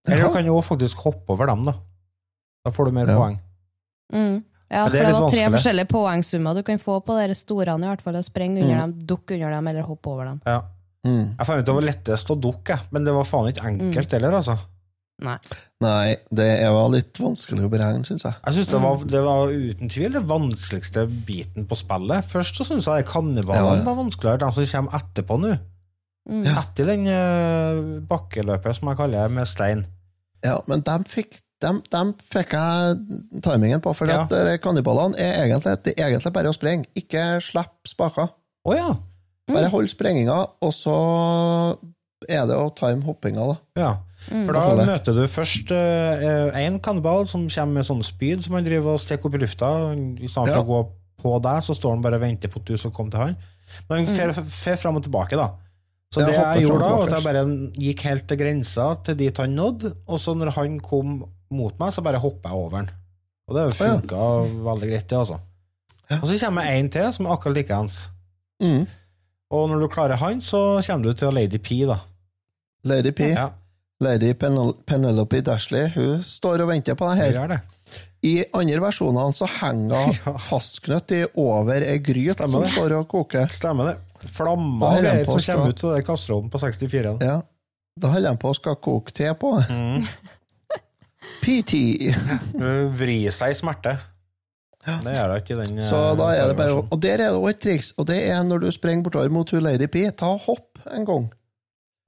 Eller du kan jo faktisk hoppe over dem, da. Da får du mer Ja. poeng. Mm. Ja, for det det var tre vanskelig. forskjellige poengsummer du kan få på de storene, i hvert fall. Å sprenge under Mm. dem, dukke under dem, eller hoppe over dem. Ja. Mm. Jeg fant ut det var lettest å dukke, men det var faen ikke enkelt heller, altså. Nei. Nei, det var litt vanskelig å beregne, syns jeg. Jeg synes det var, det var uten tvil det vanskeligste biten på spillet. Først så syns jeg kannibalene Ja, ja. var vanskeligere, de som kommer etterpå nå. Mm. Etter den eh, bakkeløpet, som jeg kaller det, med stein. Ja, men dem fikk, dem, dem fikk jeg timingen på, for Ja. eh, kannibalene er egentlig, det er egentlig bare å sprenge. Ikke slipp spaker. Oh, ja. Bare hold sprenginga, og så er det å time hoppinga, da. ja. For da møter du først én kannibal som kommer med sånne spyd som han driver og stikker opp i lufta. I stedet for Ja. å gå på deg, så står han bare og venter på at du skal komme til han. Men han fer, fer fram og tilbake, da. Så det jeg gjorde da, var at jeg bare gikk helt til grensa til dit han nådde, og så når han kom mot meg, så bare hoppa jeg over han. Og det ja. veldig greit, det, altså. Ja. Og så kommer en til som er akkurat likeens. Mm. Og når du klarer han, så kommer du til Lady P, da. Lady P, Ja, Lady Penel Penelope Dashley, hun står og venter på deg her. I andre versjonene så henger hun (laughs) Ja. fastknøtt i over ei gryt som det. står og koker. Stemmer det. Flammer og greier som kommer ut av kasserollen på 64. Ja. Da holder de på å skal koke te på. Mm. (laughs) PT! Vrir seg i smerte. Det gjør hun ikke i den Så eh, da er det bare. Og der er det også et triks, og det er når du springer bortover mot hun Lady P, ta hopp en gang.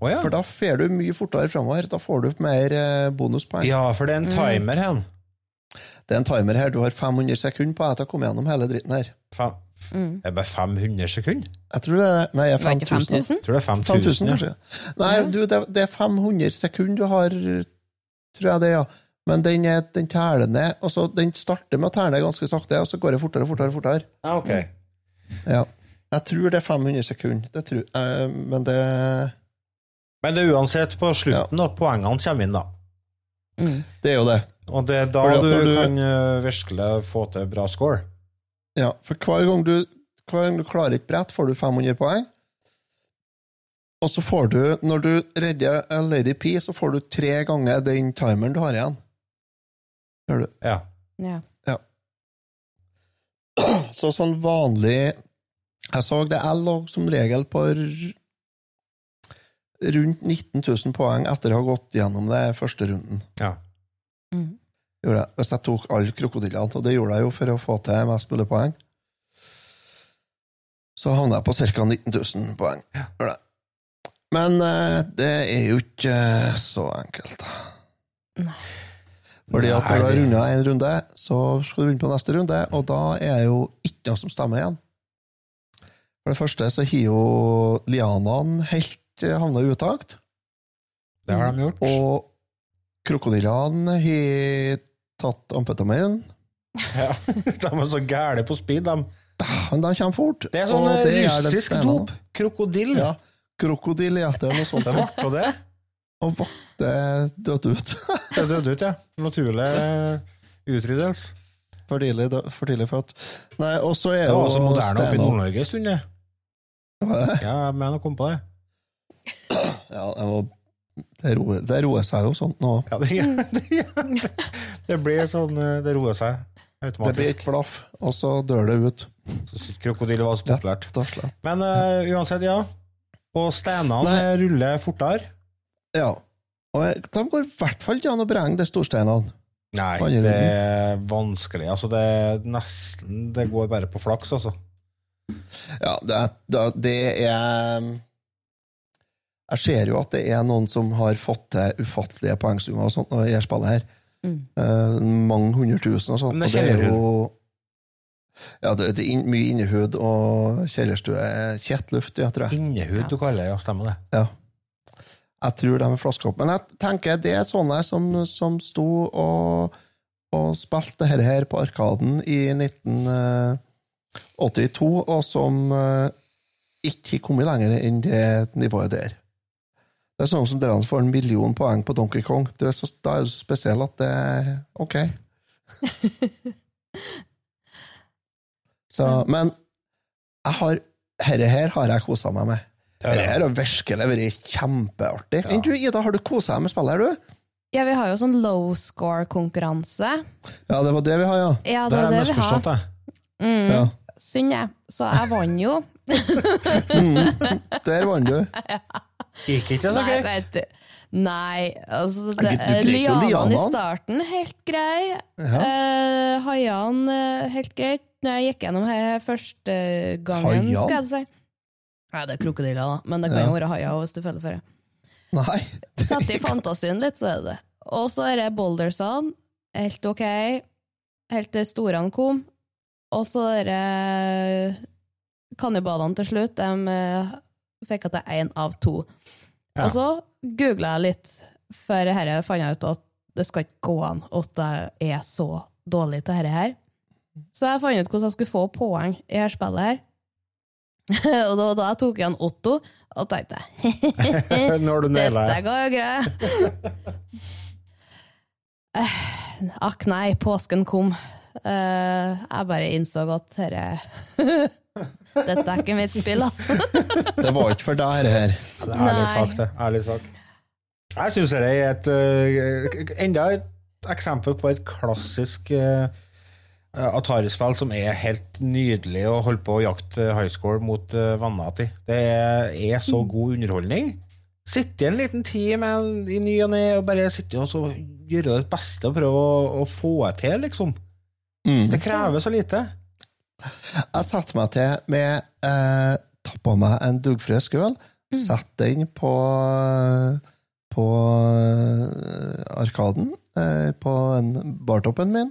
Å ja. For da fer du mye fortere framover. Da får du mer eh, bonuspoeng. ja, for det er en timer her. Det er en timer her. Du har 500 sekunder på deg til å komme gjennom hele dritten her. Fem, Mm. det er bare 500 sekunder? Jeg tror det er Nei, Det var ikke 5000. 5000? Tror det er 5000, 5000. ja. kanskje. Nei, du, det, det er 500 sekunder du har, tror jeg det, ja. Men den, er, den teller ned. Altså, den starter med å telle ned ganske sakte, og så går det fortere og fortere. fortere. Ah, ok. Ja. Jeg tror det er 500 sekunder, det tror, uh, men det Men det er uansett på slutten at poengene kommer inn, da. Mm. Det er jo det. Og det er da du, du- kan eh, virkelig få til bra score. Ja, for hver gang du, hver gang du klarer et brett, får du 500 poeng. Og så får du, når du redder en Lady P, så får du tre ganger den timeren du har igjen. Hører du. Ja. Ja. Så sånn vanlig Jeg så det L som regel på rundt 19 000 poeng etter å ha gått gjennom det første runden. ja. Mm. Jeg. Hvis jeg tok alle krokodillene, og det gjorde jeg jo for å få til mest mulig poeng, så havna jeg på ca. 19 000 poeng. Ja. Men eh, det er jo ikke eh, så enkelt. Nei. Fordi at når du har runda en runde, så skal du begynne på neste runde, og da er det jo ikke noe som stemmer igjen. For det første så har jo lianene helt havna i utakt, Det har de gjort. og krokodillene har tatt amfetamin. Ja. (laughs) De er så gæle på speed, de. Men de kommer fort. Det er sånn eh, det er russisk er dop. Krokodill. Ja. Krokodill, ja. Det er noe sånt. (laughs) Det ble det. Og ble dødd ut. (laughs) Det døde ut, ja. Naturlig utryddelse. For tidlig, for tidlig født. Nei, og så er Det var også moderne oppe i Nord-Norge en stund, det? Ja, jeg mener å komme på det. Ja, det, var, det, roer, det roer seg jo sånt nå. Ja, det, det, det blir sånn eh, Det roer seg Det blir et blaff, og så dør det ut. Krokodille var så populært. Men uh, uansett, ja. Og steinene Nei. ruller fortere. Ja. Og de går i hvert fall ikke an å brenge de storsteinene. Nei, Andre det er vanskelig. Altså, det nesten Det går bare på flaks, altså. Ja, det, det, det er Jeg ser jo at det er noen som har fått til ufattelige poengsummer og sånt når jeg spiller her. Mm. Uh, mange hundre tusen og sånt. Men det og det er jo Ja, det, det er mye innehud og kjellerstue. Kjettluft, ja, tror jeg. Innehud, du kaller det. Ja, stemmer det. Ja. Jeg tror de er flaska opp. Men jeg tenker det er sånne som, som sto og, og spilte dette her på Arkaden i 1982, og som eh, ikke har kommet lenger enn det nivået der. Det er sånn som dere får en million poeng på Donkey Kong. Det er så, da er du så spesiell at det er ok. (laughs) så, men jeg har, herre her har jeg kosa meg med. Dette her har virkelig vært kjempeartig. Ja. du, Ida, har du kosa deg med spillet her, du? Ja, vi har jo sånn low score-konkurranse. Ja, det var det vi har, ja. Ja, Det det er det misforstått, jeg. Mm, ja. Synd, jeg. Så jeg vant jo. (laughs) Der vant du. (laughs) Gikk ikke så greit. Nei, altså det, grep i starten, helt grei. Ja. Uh, Haiene, eh, helt greit. Når jeg gikk gjennom her første gangen, Haiene? skal jeg si. Nei, det er krokodiller, da, men det kan Ja. jo være haier hvis du føler for det. Nei. (laughs) Sett i fantasien litt, så er det det. Og så er det bouldersene. Helt ok. Helt til storene kom. Og så er det kannibalene til slutt. De eh, fikk at til én av to. Ja. Og så googla jeg litt, for dette fant jeg ut at det skal ikke gå an at jeg er så dårlig til dette her. Så jeg fant ut hvordan jeg skulle få poeng i dette spillet her. (laughs) og da, da jeg tok igjen Otto, og tenkte (laughs) Når du naila dette går jo greit. (laughs) Akk nei, påsken kom. Uh, jeg bare innså at dette Dette er ikke mitt spill, altså. (laughs) Det var ikke for deg, dette her. Ja, det er ærlig Nei. sak, det. Ærlig sak. Jeg syns det er et uh, enda et eksempel på et klassisk uh, Atari-spill som er helt nydelig å holde på å jakte high score mot uh, venner til. Det er, er så god underholdning. Sitte en liten tid med en, i ny og ne og bare sitte og gjøre det beste og prøve å, å få til, liksom. Mm. Det krever så lite. Jeg setter meg til med eh, Tappa meg en duggfrisk øl, sett den på på eh, Arkaden, eh, på bartoppen min,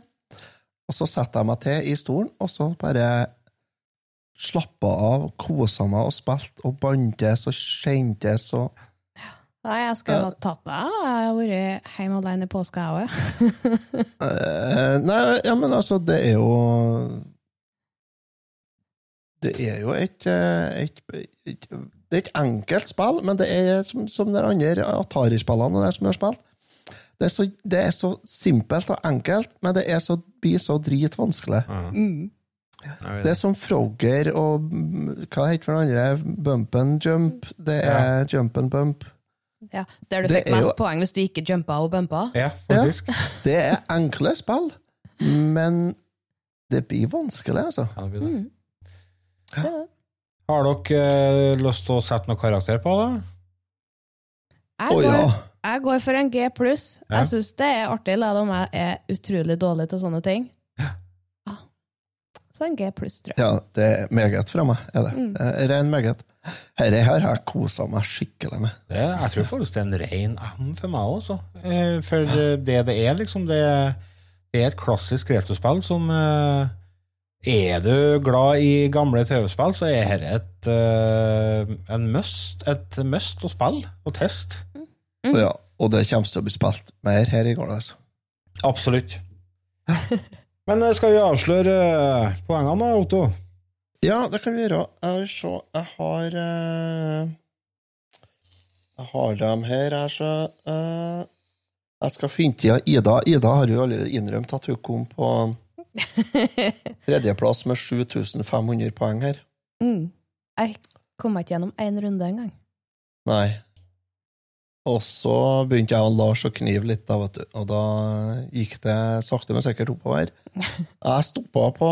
og så setter jeg meg til i stolen, og så bare slappa av, kosa meg og spilte og bantes og kjentes og Nei, jeg skulle ha tatt det. Jeg har vært hjemme alene i påska, jeg òg. (laughs) Eh, Nei, ja, men altså, det er jo Det er jo et, eh, et, et Det er et enkelt spill, men det er som, som de andre Atari-spillene og det som jeg har spilt. Det er, så, det er så simpelt og enkelt, men det er så, blir så dritvanskelig. Mm. Det er som Frogger og Hva heter den andre? Bump and jump. Det er jump and bump. Ja, Der du Det fikk mest jo- poeng hvis du ikke jumpa og bumpa. Ja, faktisk. Det er enkle spill, men det blir vanskelig, altså. Ja, det blir det. Mm. Har dere eh, lyst til å sette noen karakter på det? Jeg, Å går, ja. jeg går for en G pluss. Ja. Jeg syns det er artig, selv om jeg er utrolig dårlig til sånne ting. Ja. Så en G pluss, tror jeg. Ja, det er meget fra meg. Er det. Mm. Det er Ren meget. Dette har jeg kosa meg skikkelig med. det jeg tror faktisk det er en ren M for meg også. Eh, For det det er, liksom, det, det er et klassisk retrospill som eh, Er du glad i gamle TV-spill, så er dette et, uh, en must, et must å spille og teste. Mm. Ja, og det kommer til å bli spilt mer her i går. Altså. Absolutt. Men eh, skal vi avsløre eh, poengene da, Otto? Ja, det kan vi gjøre. Jeg vil se Jeg har Jeg har dem her, jeg, så Jeg skal finne tida Ida. Ida har jo allerede innrømt at hun kom på (laughs) tredjeplass med 7500 poeng her. Mm. Jeg kom meg ikke gjennom én runde engang. Nei. Og så begynte jeg og Lars å knive litt, da, vet du. og da gikk det sakte, men sikkert oppover. (laughs) Jeg stoppa på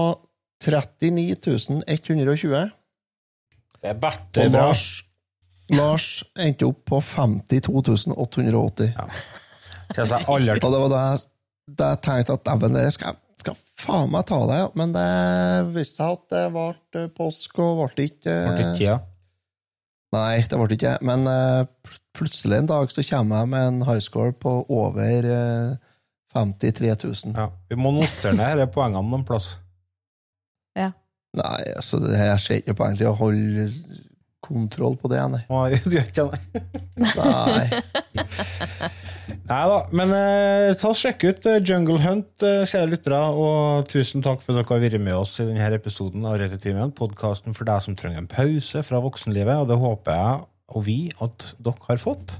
39 120. Det er berte bra. Lars, Lars endte opp på 52 880. Ja. jeg aldri Og det var da jeg, tenkte at dæven, dere skal, skal faen meg ta det, ja. Men det viste seg at det ble påske, og ble ikke Ble ikke tida. Nei, det ble ikke. Men eh, plutselig en dag så kommer jeg med en highscore på over eh, 53 000. Ja. Vi må notere ned disse poengene noen plass. Nei, altså, det her ser ikke poeng til å holde kontroll på det, nei. Nei, (laughs) Du gjør ikke det? Nei. Nei (laughs) da, men eh, ta og sjekk ut eh, Jungle Hunt, eh, kjære lyttere, og tusen takk for at dere har vært med oss i denne episoden av Rettetimen. podkasten for deg som trenger en pause fra voksenlivet, og det håper jeg og vi at dere har fått.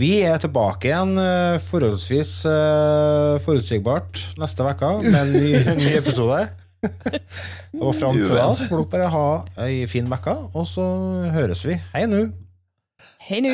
Vi er tilbake igjen eh, forholdsvis eh, forutsigbart neste uke (laughs) med en ny, ny episode. (laughs) og fram til da så får dere bare ha ei fin uke, og så høres vi. Hei nå! Hei nå.